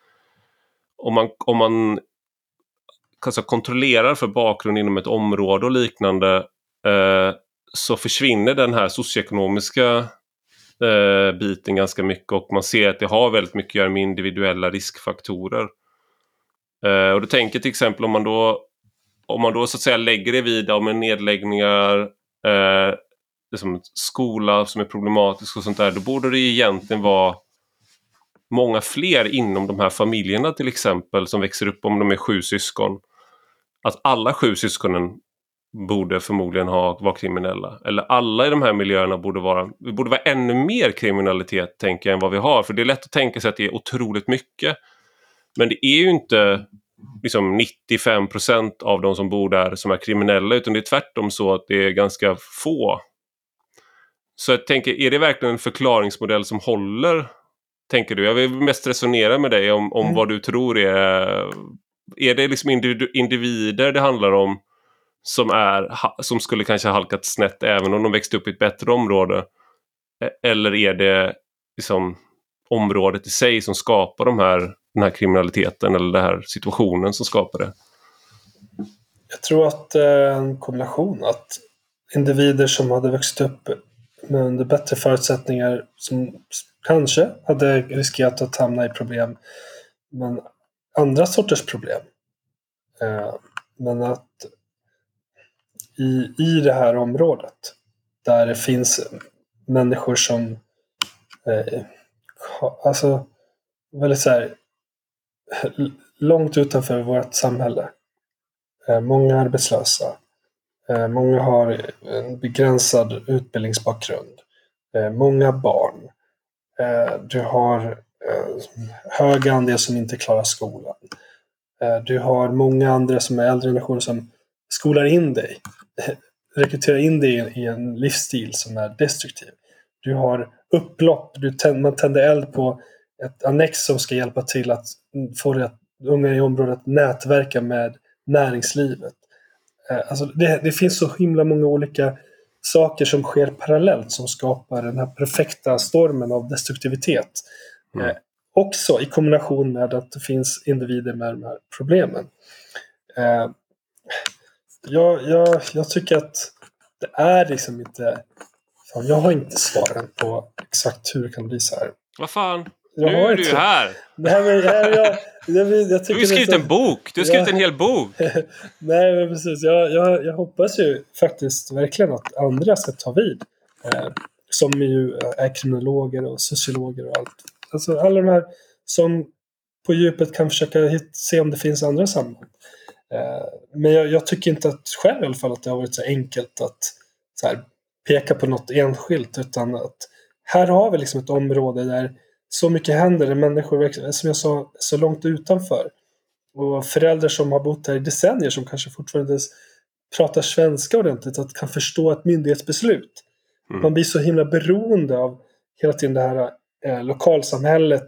S1: om man, om man alltså, kontrollerar för bakgrund inom ett område och liknande eh, så försvinner den här socioekonomiska eh, biten ganska mycket och man ser att det har väldigt mycket att göra med individuella riskfaktorer. Eh, och då tänker till exempel om man då om man då så att säga lägger det vid med nedläggningar, eh, liksom, skola som är problematisk och sånt där, då borde det egentligen vara många fler inom de här familjerna till exempel som växer upp om de är sju syskon. Att alla sju syskonen borde förmodligen ha, vara kriminella. Eller alla i de här miljöerna borde vara, det borde vara ännu mer kriminalitet tänker jag än vad vi har. För det är lätt att tänka sig att det är otroligt mycket. Men det är ju inte liksom 95 procent av de som bor där som är kriminella utan det är tvärtom så att det är ganska få. Så jag tänker, är det verkligen en förklaringsmodell som håller? Tänker du? Jag vill mest resonera med dig om, om mm. vad du tror är... Är det liksom individer det handlar om som, är, som skulle kanske ha halkat snett även om de växte upp i ett bättre område? E-, eller är det liksom området i sig som skapar de här den här kriminaliteten eller den här situationen som skapar det?
S2: Jag tror att det är en kombination. Att individer som hade växt upp med under bättre förutsättningar som kanske hade riskerat att hamna i problem. Men andra sorters problem. Eh, men att i, i det här området där det finns människor som eh, alltså väldigt så här långt utanför vårt samhälle. Eh, många arbetslösa. Eh, många har en begränsad utbildningsbakgrund. Eh, många barn. Eh, du har eh, hög andel som inte klarar skolan. Eh, du har många andra som är äldre generationer som skolar in dig. (laughs) Rekryterar in dig i en livsstil som är destruktiv. Du har upplopp, du tänd, man tänder eld på ett annex som ska hjälpa till att få unga i området att nätverka med näringslivet. Alltså det, det, finns så himla många olika saker som sker parallellt som skapar den här perfekta stormen av destruktivitet. Mm. Eh, också i kombination med att det finns individer med de här problemen. Eh, jag, jag, jag tycker att det är liksom inte... Fan, jag har inte svaren på exakt hur det kan bli så här.
S1: Vad fan? Jag nu är du ju här! (laughs)
S2: Nej, men, jag, jag, jag, jag
S1: du har ju skrivit en bok! Du har skrivit en hel bok! (laughs)
S2: Nej, men precis. Jag, jag, jag hoppas ju faktiskt verkligen att andra ska ta vid. Eh, som ju är kriminologer och sociologer och allt. Alltså alla de här som på djupet kan försöka se om det finns andra samband. Eh, men jag, jag, tycker inte att själv i alla fall att det har varit så enkelt att så här, peka på något enskilt utan att här har vi liksom ett område där så mycket händer. Människor, som jag sa, så långt utanför. Och föräldrar som har bott här i decennier som kanske fortfarande pratar svenska ordentligt, att kan förstå ett myndighetsbeslut. Mm. Man blir så himla beroende av hela tiden det här eh, lokalsamhället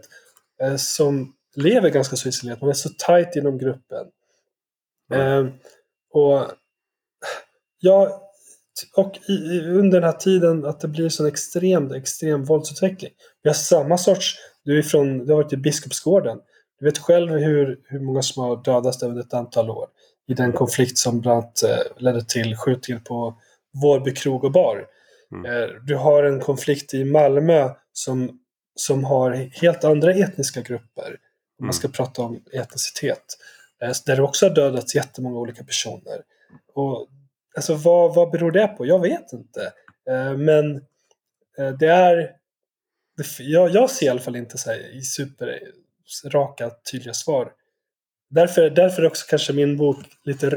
S2: eh, som lever ganska så isolerat. Man är så tajt inom gruppen. Mm. Eh, och ja, och i, under den här tiden att det blir sån extrem, extrem våldsutveckling. Vi har samma sorts, du är från, du har varit i Biskopsgården. Du vet själv hur, hur många som har dödats under ett antal år. I den konflikt som bland annat eh, ledde till skjutningar på Vårby krog och bar. Mm. Eh, du har en konflikt i Malmö som, som har helt andra etniska grupper. Om man mm. ska prata om etnicitet. Eh, där det också har dödats jättemånga olika personer. Och Alltså vad, vad beror det på? Jag vet inte. Eh, men eh, det är... jag, jag ser i alla fall inte så här i super raka, tydliga svar. Därför, därför är också kanske min bok lite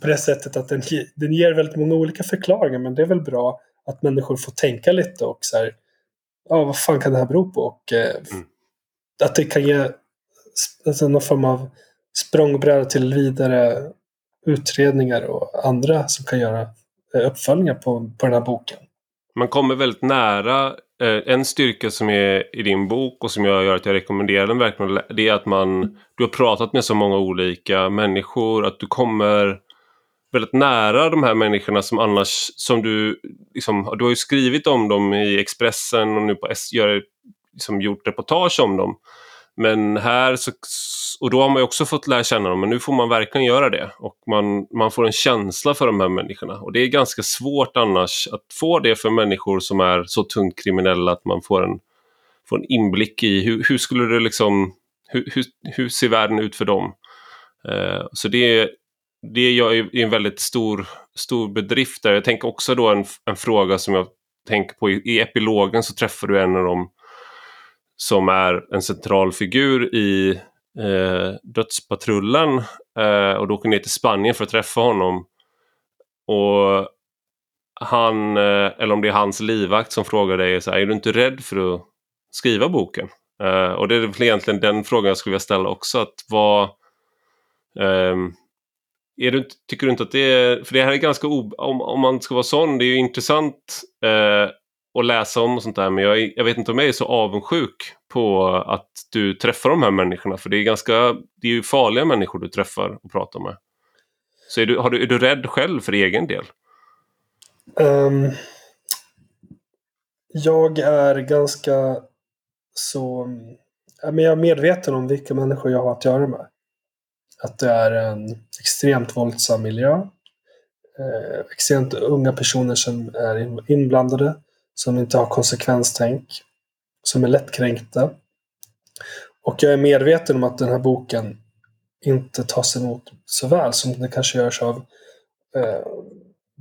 S2: på det sättet att den, den ger väldigt många olika förklaringar. Men det är väl bra att människor får tänka lite och så här, ja, vad fan kan det här bero på? Och eh, mm. att det kan ge alltså, någon form av språngbräda till vidare utredningar och andra som kan göra eh, uppföljningar på, på den här boken.
S1: Man kommer väldigt nära. Eh, en styrka som är i din bok och som jag gör att jag rekommenderar den verkligen, det är att man, du har pratat med så många olika människor, att du kommer väldigt nära de här människorna som annars, som du, liksom, du har ju skrivit om dem i Expressen och nu på S, gör, liksom, gjort reportage om dem. Men här så, och då har man ju också fått lära känna dem, men nu får man verkligen göra det. Och man, man får en känsla för de här människorna. Och det är ganska svårt annars att få det för människor som är så tungt kriminella att man får en, får en inblick i hur, hur skulle det liksom, hur, hur, hur ser världen ut för dem? Uh, så det är, det är en väldigt stor, stor bedrift där. Jag tänker också då en, en fråga som jag tänker på. I, I epilogen så träffar du en av dem som är en central figur i eh, Dödspatrullen. Eh, och då åker ner till Spanien för att träffa honom. Och han, eh, eller om det är hans livvakt som frågar dig så här, är du inte rädd för att skriva boken? Eh, och det är väl egentligen den frågan jag skulle vilja ställa också. Att vad, ehm, är du, tycker du inte att det är, för det här är ganska, om, om man ska vara sån, det är ju intressant eh, och läsa om och sånt där, men jag, jag vet inte om jag är så avundsjuk på att du träffar de här människorna, för det är ganska, det är ju farliga människor du träffar och pratar med. Så är du, har du, är du rädd själv för egen del?
S2: Um, jag är ganska så... Men jag är medveten om vilka människor jag har att göra med. Att det är en extremt våldsam miljö. Eh, extremt unga personer som är inblandade. Som inte har konsekvenstänk. Som är lättkränkta. Och jag är medveten om att den här boken inte tas emot så väl som det kanske görs av eh,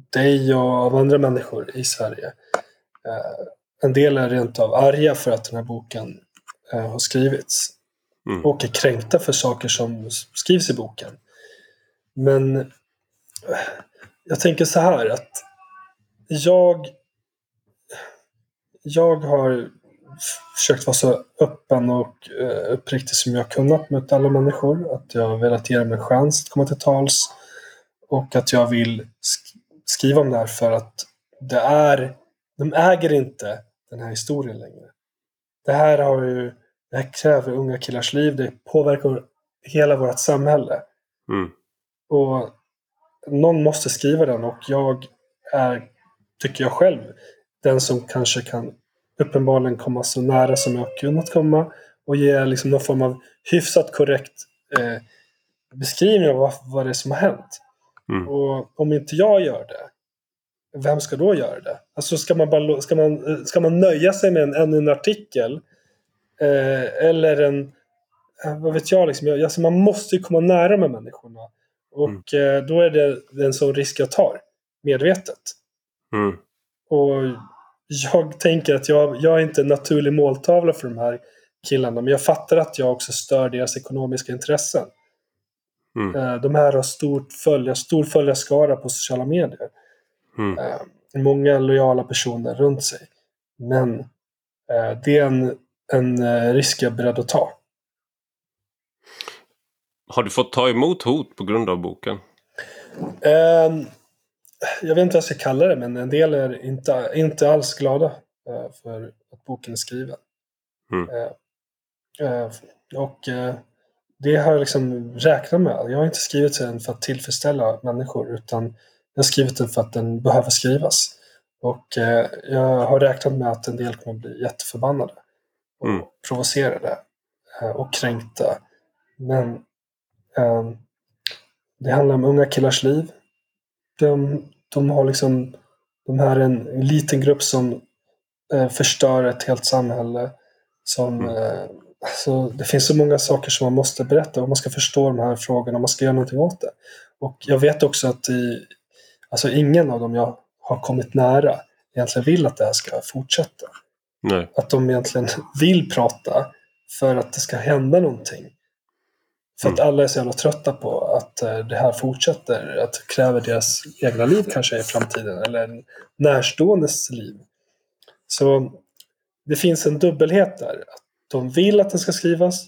S2: dig och av andra människor i Sverige. Eh, en del är rent av arga för att den här boken eh, har skrivits. Mm. Och är kränkta för saker som skrivs i boken. Men eh, jag tänker så här att jag jag har försökt vara så öppen och uh, uppriktig som jag kunnat mot alla människor. Att jag har velat ge dem en chans att komma till tals. Och att jag vill sk skriva om det här för att det är, de äger inte den här historien längre. Det här har ju, det här kräver unga killars liv, det påverkar hela vårt samhälle. Mm. Och någon måste skriva den och jag är, tycker jag själv, den som kanske kan uppenbarligen komma så nära som jag kunnat komma och ge liksom någon form av hyfsat korrekt eh, beskrivning av vad, vad det är som har hänt. Mm. Och om inte jag gör det, vem ska då göra det? Alltså ska man, bara, ska man, ska man nöja sig med en, en, en artikel? Eh, eller en, eh, vad vet jag, liksom, alltså man måste ju komma nära med människorna. Och mm. eh, då är det en sån risk jag tar, medvetet. Mm. Och jag tänker att jag, jag är inte en naturlig måltavla för de här killarna, men jag fattar att jag också stör deras ekonomiska intressen. Mm. Eh, de här har stort följa, stor följarskara på sociala medier. Mm. Eh, många lojala personer runt sig. Men eh, det är en, en risk jag är beredd att ta.
S1: Har du fått ta emot hot på grund av boken?
S2: Eh, jag vet inte vad jag ska kalla det, men en del är inte, inte alls glada eh, för att boken är skriven. Mm. Eh, och det har jag liksom räknat med. Jag har inte skrivit den för att tillfredsställa människor, utan jag har skrivit den för att den behöver skrivas. Och eh, jag har räknat med att en del kommer bli jätteförbannade. Och mm. provocerade. Eh, och kränkta. Men eh, det handlar om unga killars liv. De, de har liksom, de här är en, en liten grupp som eh, förstör ett helt samhälle. Som, mm. Eh, alltså, det finns så många saker som man måste berätta och man ska förstå de här frågorna och man ska göra någonting åt det. Och jag vet också att i, Alltså ingen av dem jag har kommit nära egentligen vill att det här ska fortsätta.
S1: Nej.
S2: Att de egentligen (laughs) vill prata för att det ska hända någonting. För mm. att alla är så jävla trötta på att eh, det här fortsätter. Att det kräver deras egna liv kanske i framtiden. Eller en närståendes liv. Så det finns en dubbelhet där. Att de vill att den ska skrivas.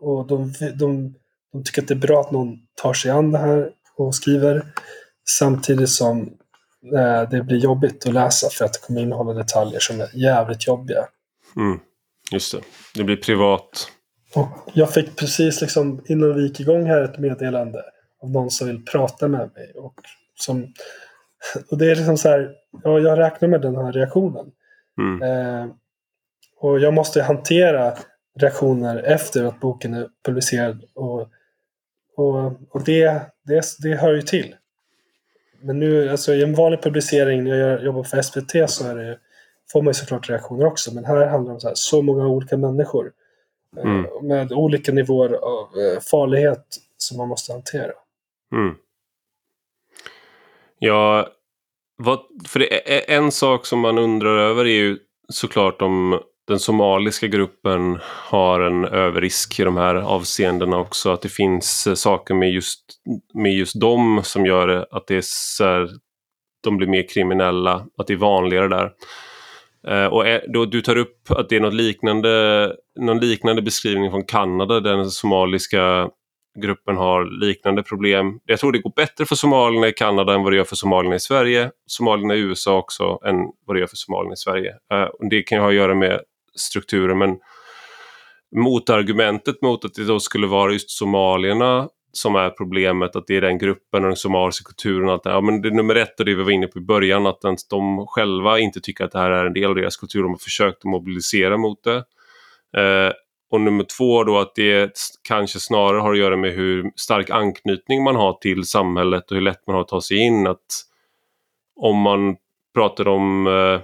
S2: Och de, de, de tycker att det är bra att någon tar sig an det här och skriver. Samtidigt som eh, det blir jobbigt att läsa för att det kommer innehålla detaljer som är jävligt jobbiga.
S1: Mm, just det. Det blir privat.
S2: Och jag fick precis liksom innan vi gick igång här ett meddelande av någon som vill prata med mig. Och, som, (laughs) och det är liksom så här, ja, jag räknar med den här reaktionen. Mm. Eh, och jag måste hantera reaktioner efter att boken är publicerad. Och, och, och det, det, det hör ju till. Men nu, alltså i en vanlig publicering när jag jobbar för SVT så är det, får man ju såklart reaktioner också. Men här handlar det om så, här, så många olika människor. Eh, mm. Med olika nivåer av eh, farlighet som man måste hantera.
S1: Mm. Ja, vad, för det är en sak som man undrar över är ju såklart om den somaliska gruppen har en överrisk i de här avseendena också. Att det finns saker med just, med just dem som gör att det är så här, de blir mer kriminella, att det är vanligare där. Eh, och då, du tar upp att det är något liknande, någon liknande beskrivning från Kanada där den somaliska gruppen har liknande problem. Jag tror det går bättre för somalierna i Kanada än vad det gör för somalierna i Sverige. Somalierna i USA också än vad det gör för somalierna i Sverige. Eh, det kan ju ha att göra med strukturen men motargumentet mot att det då skulle vara just somalierna som är problemet, att det är den gruppen och den somaliska kulturen. Och allt det, ja, men det är nummer ett och det vi var inne på i början, att de själva inte tycker att det här är en del av deras kultur. De har försökt att mobilisera mot det. Eh, och nummer två då att det kanske snarare har att göra med hur stark anknytning man har till samhället och hur lätt man har att ta sig in. Att om man pratar om eh,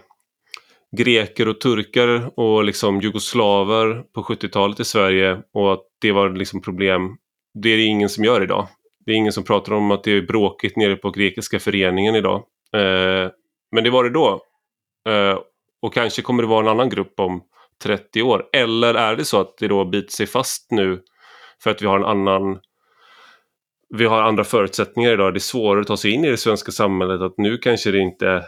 S1: greker och turkar och liksom jugoslaver på 70-talet i Sverige och att det var liksom problem. Det är det ingen som gör idag. Det är ingen som pratar om att det är bråkigt nere på grekiska föreningen idag. Eh, men det var det då. Eh, och kanske kommer det vara en annan grupp om 30 år? Eller är det så att det då biter sig fast nu för att vi har en annan vi har andra förutsättningar idag. Det är svårare att ta sig in i det svenska samhället. Att nu kanske det inte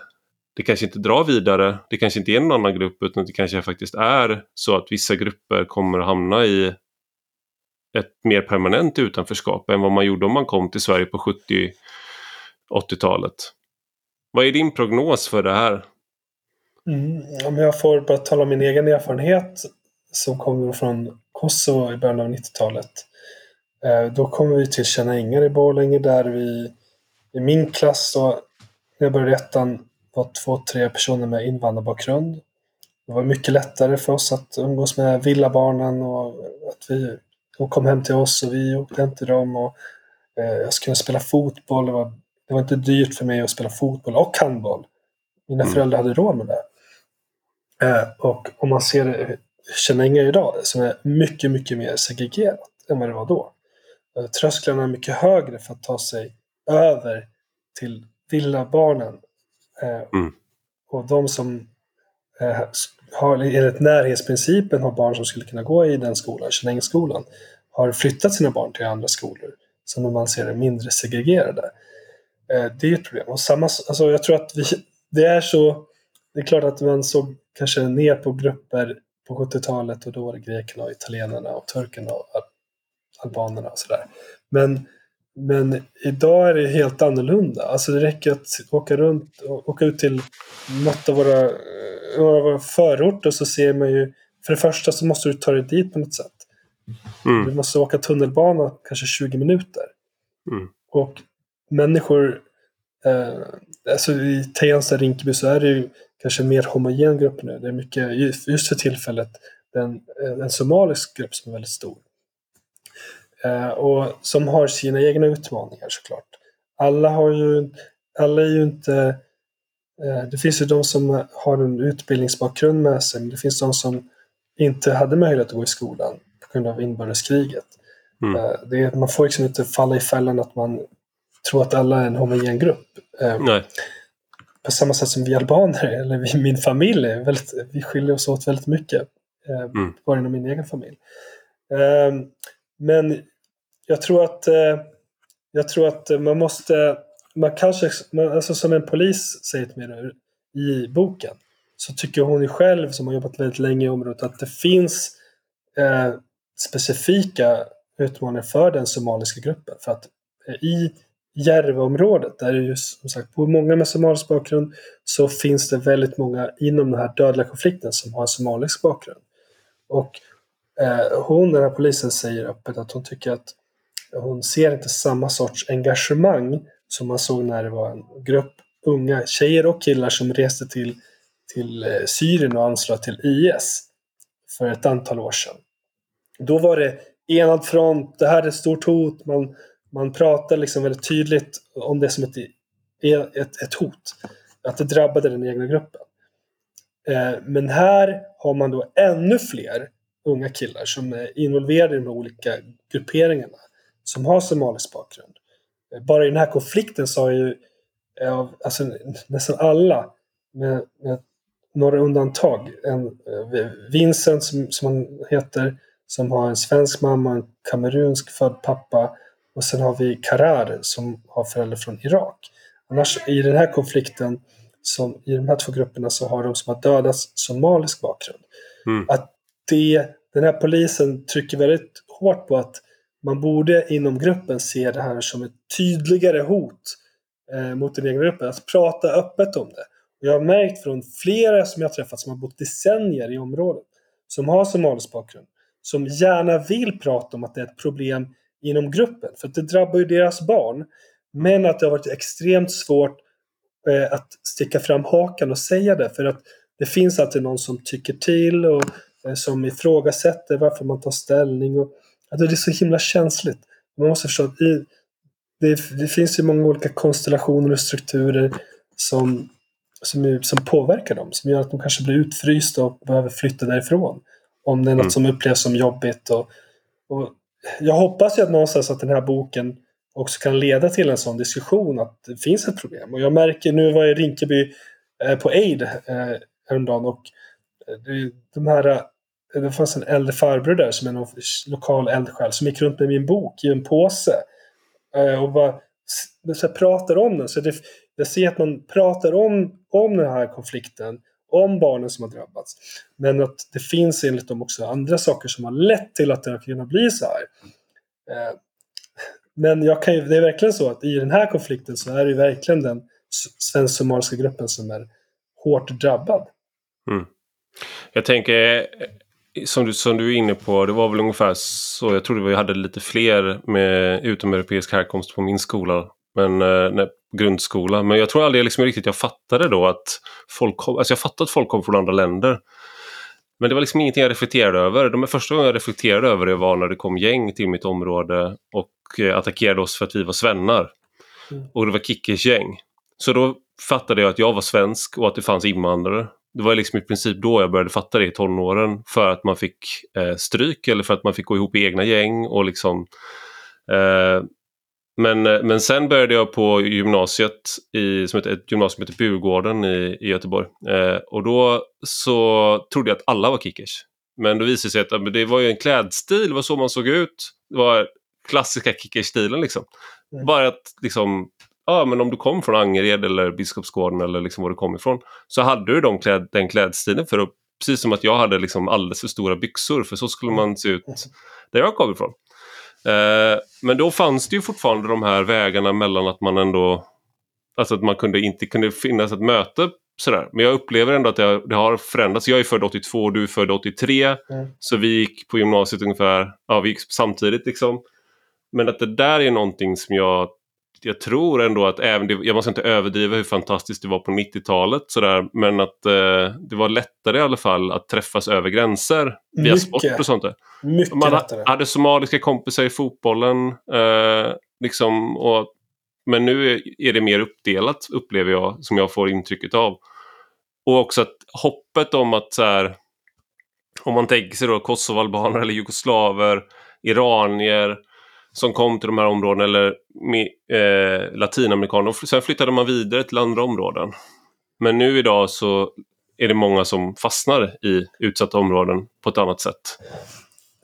S1: det kanske inte drar vidare. Det kanske inte är någon annan grupp utan det kanske faktiskt är så att vissa grupper kommer att hamna i ett mer permanent utanförskap än vad man gjorde om man kom till Sverige på 70-80-talet. Vad är din prognos för det här?
S2: Mm, om jag får bara tala om min egen erfarenhet som kommer från Kosovo i början av 90-talet. Eh, då kom vi till Tjärna Ängar i Borlänge där vi i min klass då, när jag började ettan var två, tre personer med invandrarbakgrund. Det var mycket lättare för oss att umgås med villabarnen och att vi, de kom hem till oss och vi åkte hem till dem. Och, eh, jag skulle spela fotboll. Det var, det var inte dyrt för mig att spela fotboll och handboll. Mina mm. föräldrar hade råd med det. Eh, och om man ser Känänga idag som är mycket, mycket mer segregerat än vad det var då. Eh, trösklarna är mycket högre för att ta sig över till villabarnen. Eh, mm. Och de som har, enligt närhetsprincipen har barn som skulle kunna gå i den skolan, Känängsskolan, har flyttat sina barn till andra skolor som man ser är mindre segregerade. Det är ett problem. Och samma, alltså jag tror att vi, det är så det är klart att man såg kanske ner på grupper på 70-talet och då var det grekerna och italienarna och turkarna och albanerna och sådär. Men, men idag är det helt annorlunda. Alltså det räcker att åka runt och åka ut till något av våra, några av våra förorter så ser man ju för det första så måste du ta dig dit på något sätt. Mm. Du måste åka tunnelbana kanske 20 minuter. Mm. Och människor, eh, alltså i Tensta, Rinkeby så är det ju kanske mer homogen grupp nu. Det är mycket, just för tillfället, en, en somalisk grupp som är väldigt stor. Eh, och som har sina egna utmaningar såklart. Alla har ju, alla är ju inte, eh, det finns ju de som har en utbildningsbakgrund med sig, men det finns de som inte hade möjlighet att gå i skolan på grund av inbördeskriget. Mm. Eh, det, man får liksom inte falla i fällan att man tror att alla är en homogen grupp. Eh, Nej på samma sätt som vi albaner, eller vi, min familj, är väldigt, vi skiljer oss åt väldigt mycket. Eh, mm. Bara inom min egen familj. Eh, men jag tror att eh, jag tror att man måste, man kanske, alltså som en polis säger till mig i boken, så tycker hon ju själv, som har jobbat väldigt länge i området, att det finns eh, specifika utmaningar för den somaliska gruppen. För att eh, i Järvaområdet, där det ju som sagt bor många med somalisk bakgrund, så finns det väldigt många inom den här dödliga konflikten som har en somalisk bakgrund. Och eh, hon, den här polisen, säger öppet att hon tycker att hon ser inte samma sorts engagemang som man såg när det var en grupp unga tjejer och killar som reste till, till eh, Syrien och anslöt till IS för ett antal år sedan. Då var det enad front, det här är ett stort hot, man man pratar liksom väldigt tydligt om det som ett, ett, ett hot. Att det drabbade den egna gruppen. Eh, men här har man då ännu fler unga killar som är involverade i de olika grupperingarna som har somalisk bakgrund. Eh, bara i den här konflikten så har ju eh, av, alltså nästan alla, med, med några undantag. En, eh, Vincent som, som han heter, som har en svensk mamma och en kamerunsk född pappa. Och sen har vi Karar som har föräldrar från Irak. Annars i den här konflikten, som, i de här två grupperna, så har de som har dödats somalisk bakgrund.
S1: Mm.
S2: Att det, den här polisen trycker väldigt hårt på att man borde inom gruppen se det här som ett tydligare hot eh, mot den egna gruppen. Att prata öppet om det. Jag har märkt från flera som jag har träffat som har bott decennier i området, som har somalisk bakgrund, som gärna vill prata om att det är ett problem inom gruppen, för att det drabbar ju deras barn. Men att det har varit extremt svårt eh, att sticka fram hakan och säga det, för att det finns alltid någon som tycker till och eh, som ifrågasätter varför man tar ställning. Och, alltså det är så himla känsligt. Man måste förstå att i, det, det finns ju många olika konstellationer och strukturer som som, som påverkar dem. Som gör att de kanske blir utfrysta och behöver flytta därifrån. Om det är något mm. som upplevs som jobbigt. Och, och jag hoppas ju att någonstans att den här boken också kan leda till en sån diskussion att det finns ett problem. Och jag märker, nu var jag i Rinkeby eh, på Aid eh, häromdagen och eh, de här eh, det fanns en äldre farbror där som är någon lokal eldsjäl som gick runt med min bok i en påse. Eh, och bara så pratar om den. Så det, jag ser att man pratar om, om den här konflikten, om barnen som har drabbats. Men att det finns enligt dem också andra saker som har lett till att det har kunnat bli så här. Eh, men jag kan ju, det är verkligen så att i den här konflikten så är det ju verkligen den svensk-somaliska gruppen som är hårt drabbad.
S1: Mm. Jag tänker, eh, som du, som du är inne på, det var väl ungefär så, jag trodde vi hade lite fler med utomeuropeisk härkomst på min skola men, eh, grundskola. Men jag tror aldrig liksom riktigt jag fattade då att folk kom, alltså jag fattade att folk kom från andra länder. Men det var liksom ingenting jag reflekterade över. De första gången jag reflekterade över det var när det kom gäng till mitt område och eh, attackerade oss för att vi var svennar. Mm. Och det var Kickers gäng. Så då fattade jag att jag var svensk och att det fanns invandrare. Det var liksom i princip då jag började fatta det i tonåren. För att man fick eh, stryk eller för att man fick gå ihop i egna gäng och liksom eh, men, eh, men sen började jag på gymnasiet, i, som heter, ett gymnasium som heter Burgården i, i Göteborg. Eh, och då så trodde jag att alla var kickers. Men då visade det sig att det var ju en klädstil, det var så man såg ut. Det var klassiska kickerstilen liksom. Mm. Bara att liksom, ja men om du kom från Angered eller Biskopsgården eller liksom var du kom ifrån. Så hade du de kläd, den klädstilen för att, precis som att jag hade liksom alldeles för stora byxor för så skulle man se ut där jag kom ifrån. Eh, men då fanns det ju fortfarande de här vägarna mellan att man ändå... Alltså att man kunde inte kunde finnas ett möte sådär. Men jag upplever ändå att det, det har förändrats. Jag är född 82 och du är född 83. Mm. Så vi gick på gymnasiet ungefär, ja vi gick samtidigt liksom. Men att det där är någonting som jag jag tror ändå att även, det, jag måste inte överdriva hur fantastiskt det var på 90-talet sådär, men att eh, det var lättare i alla fall att träffas över gränser via Mycket. sport och sånt där.
S2: Mycket
S1: Man
S2: lättare.
S1: hade somaliska kompisar i fotbollen, eh, liksom, och, men nu är det mer uppdelat upplever jag, som jag får intrycket av. Och också att hoppet om att så här, om man tänker sig då kosovoalbaner eller jugoslaver, iranier, som kom till de här områdena eller eh, latinamerikaner. Sen flyttade man vidare till andra områden. Men nu idag så är det många som fastnar i utsatta områden på ett annat sätt.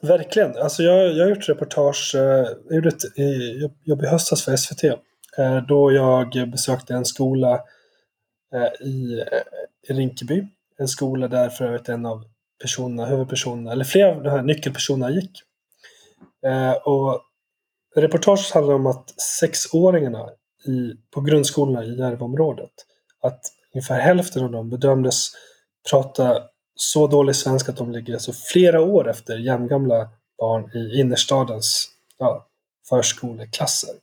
S2: Verkligen. Alltså jag, jag har gjort reportage, jag gjorde ett jobb i höstas för SVT. Eh, då jag besökte en skola eh, i, eh, i Rinkeby. En skola där för övrigt en av personerna, huvudpersonerna, eller flera av de här nyckelpersonerna gick. Eh, och Reportaget handlar om att sexåringarna i, på grundskolorna i Järvaområdet, att ungefär hälften av dem bedömdes prata så dålig svenska att de ligger alltså flera år efter jämngamla barn i innerstadens ja, förskoleklasser.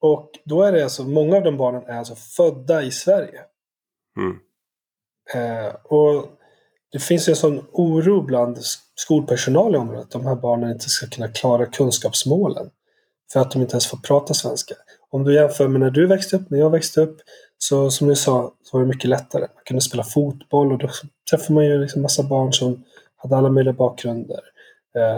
S2: Och då är det alltså, många av de barnen är alltså födda i Sverige. Mm. Eh, och det finns en sån oro bland skolpersonal i området de här barnen inte ska kunna klara kunskapsmålen. För att de inte ens får prata svenska. Om du jämför med när du växte upp, när jag växte upp, så som du sa, så var det mycket lättare. Man kunde spela fotboll och då träffade man ju liksom massa barn som hade alla möjliga bakgrunder. Eh,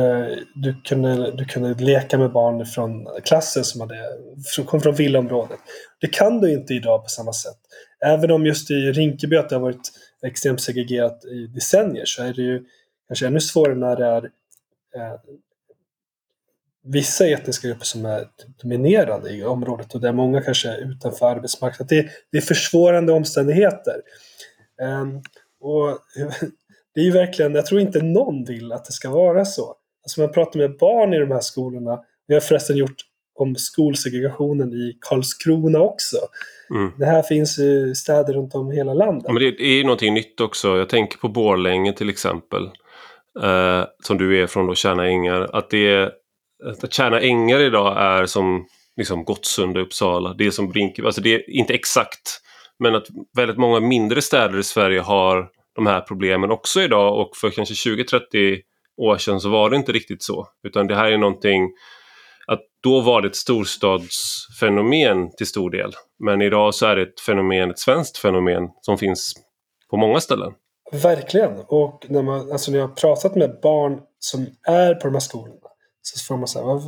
S2: eh, du, kunde, du kunde leka med barn från klassen som, hade, som kom från villaområdet. Det kan du inte idag på samma sätt. Även om just i Rinkeby att det har varit extremt segregerat i decennier så är det ju kanske ännu svårare när det är eh, vissa etniska grupper som är dominerande i området och där många kanske är utanför arbetsmarknaden. Det, det är försvårande omständigheter. Um, och (laughs) det är ju verkligen, jag tror inte någon vill att det ska vara så. Alltså man pratar med barn i de här skolorna. Vi har förresten gjort om skolsegregationen i Karlskrona också. Mm. Det här finns i städer runt om hela landet.
S1: men det är ju någonting nytt också. Jag tänker på Borlänge till exempel. Eh, som du är från då, Tjärna Ängar. Att, det är, att Tjärna Ängar idag är som liksom Gottsunda, Uppsala. Det är som Brinkeby. Alltså det är inte exakt. Men att väldigt många mindre städer i Sverige har de här problemen också idag och för kanske 20-30 år sedan så var det inte riktigt så. Utan det här är någonting att då var det ett storstadsfenomen till stor del. Men idag så är det ett fenomen, ett svenskt fenomen som finns på många ställen.
S2: Verkligen. Och när, man, alltså när jag har pratat med barn som är på de här skolorna så får man säga vad,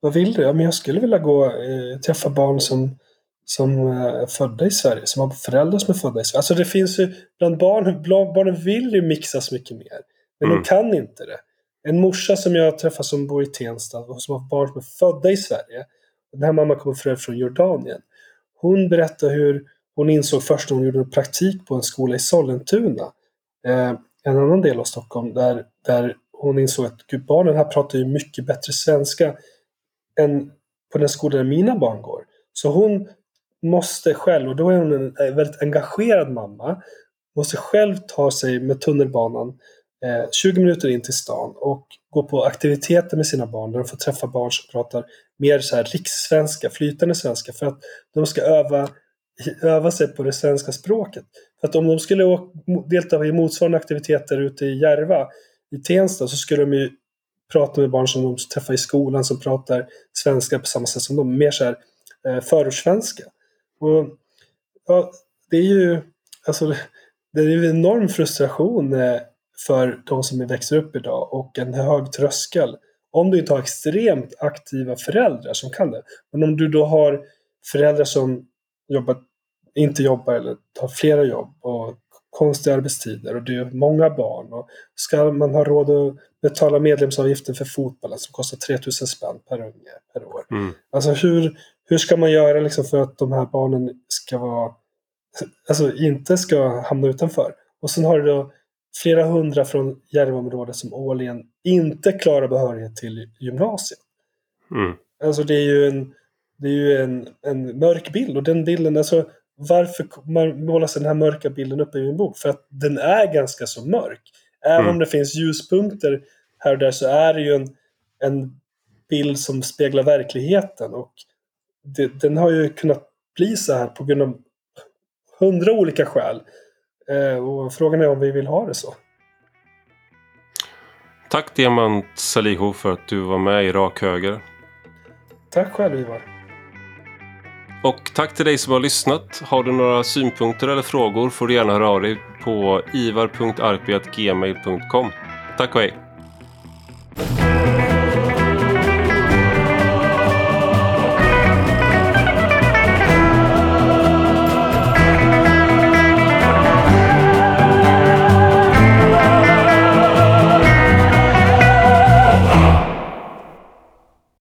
S2: vad vill du? Ja, men jag skulle vilja gå eh, träffa barn som som är födda i Sverige, som har föräldrar som är födda i Sverige. Alltså det finns ju, bland barn, barnen vill ju mixas mycket mer. Men mm. de kan inte det. En morsa som jag träffar som bor i Tensta och som har barn som är födda i Sverige. Den här mamman kommer för från Jordanien. Hon berättar hur hon insåg först när hon gjorde praktik på en skola i Sollentuna. Eh, en annan del av Stockholm. Där, där hon insåg att gud, barnen här pratar ju mycket bättre svenska än på den skola där mina barn går. Så hon måste själv, och då är hon en väldigt engagerad mamma, måste själv ta sig med tunnelbanan Eh, 20 minuter in till stan och gå på aktiviteter med sina barn där de får träffa barn som pratar mer så här rikssvenska, flytande svenska för att de ska öva, öva sig på det svenska språket. För att om de skulle delta i motsvarande aktiviteter ute i Järva, i Tensta, så skulle de ju prata med barn som de träffar i skolan som pratar svenska på samma sätt som de, mer så här eh, förortssvenska. Och, ja, det är ju alltså, det är en enorm frustration eh, för de som växer upp idag och en hög tröskel. Om du inte har extremt aktiva föräldrar som kan det. Men om du då har föräldrar som jobbar, inte jobbar eller tar flera jobb och konstiga arbetstider och det är många barn. Och ska man ha råd att betala medlemsavgiften för fotbollen som kostar 3000 spänn per unge per år. Mm. Alltså hur, hur ska man göra liksom för att de här barnen ska vara, alltså inte ska hamna utanför? Och sen har du då flera hundra från Järvaområdet som årligen inte klarar behörighet till gymnasiet. Mm. Alltså det är ju en, det är ju en, en mörk bild och den bilden, alltså varför målas den här mörka bilden upp i min bok? För att den är ganska så mörk. Även mm. om det finns ljuspunkter här och där så är det ju en, en bild som speglar verkligheten. Och det, den har ju kunnat bli så här på grund av hundra olika skäl. Eh, och frågan är om vi vill ha det så.
S1: Tack Diamant Salihu för att du var med i Rak Höger.
S2: Tack själv Ivar.
S1: Och tack till dig som har lyssnat. Har du några synpunkter eller frågor får du gärna höra av dig på ivar.arpi.gmail.com. Tack och hej!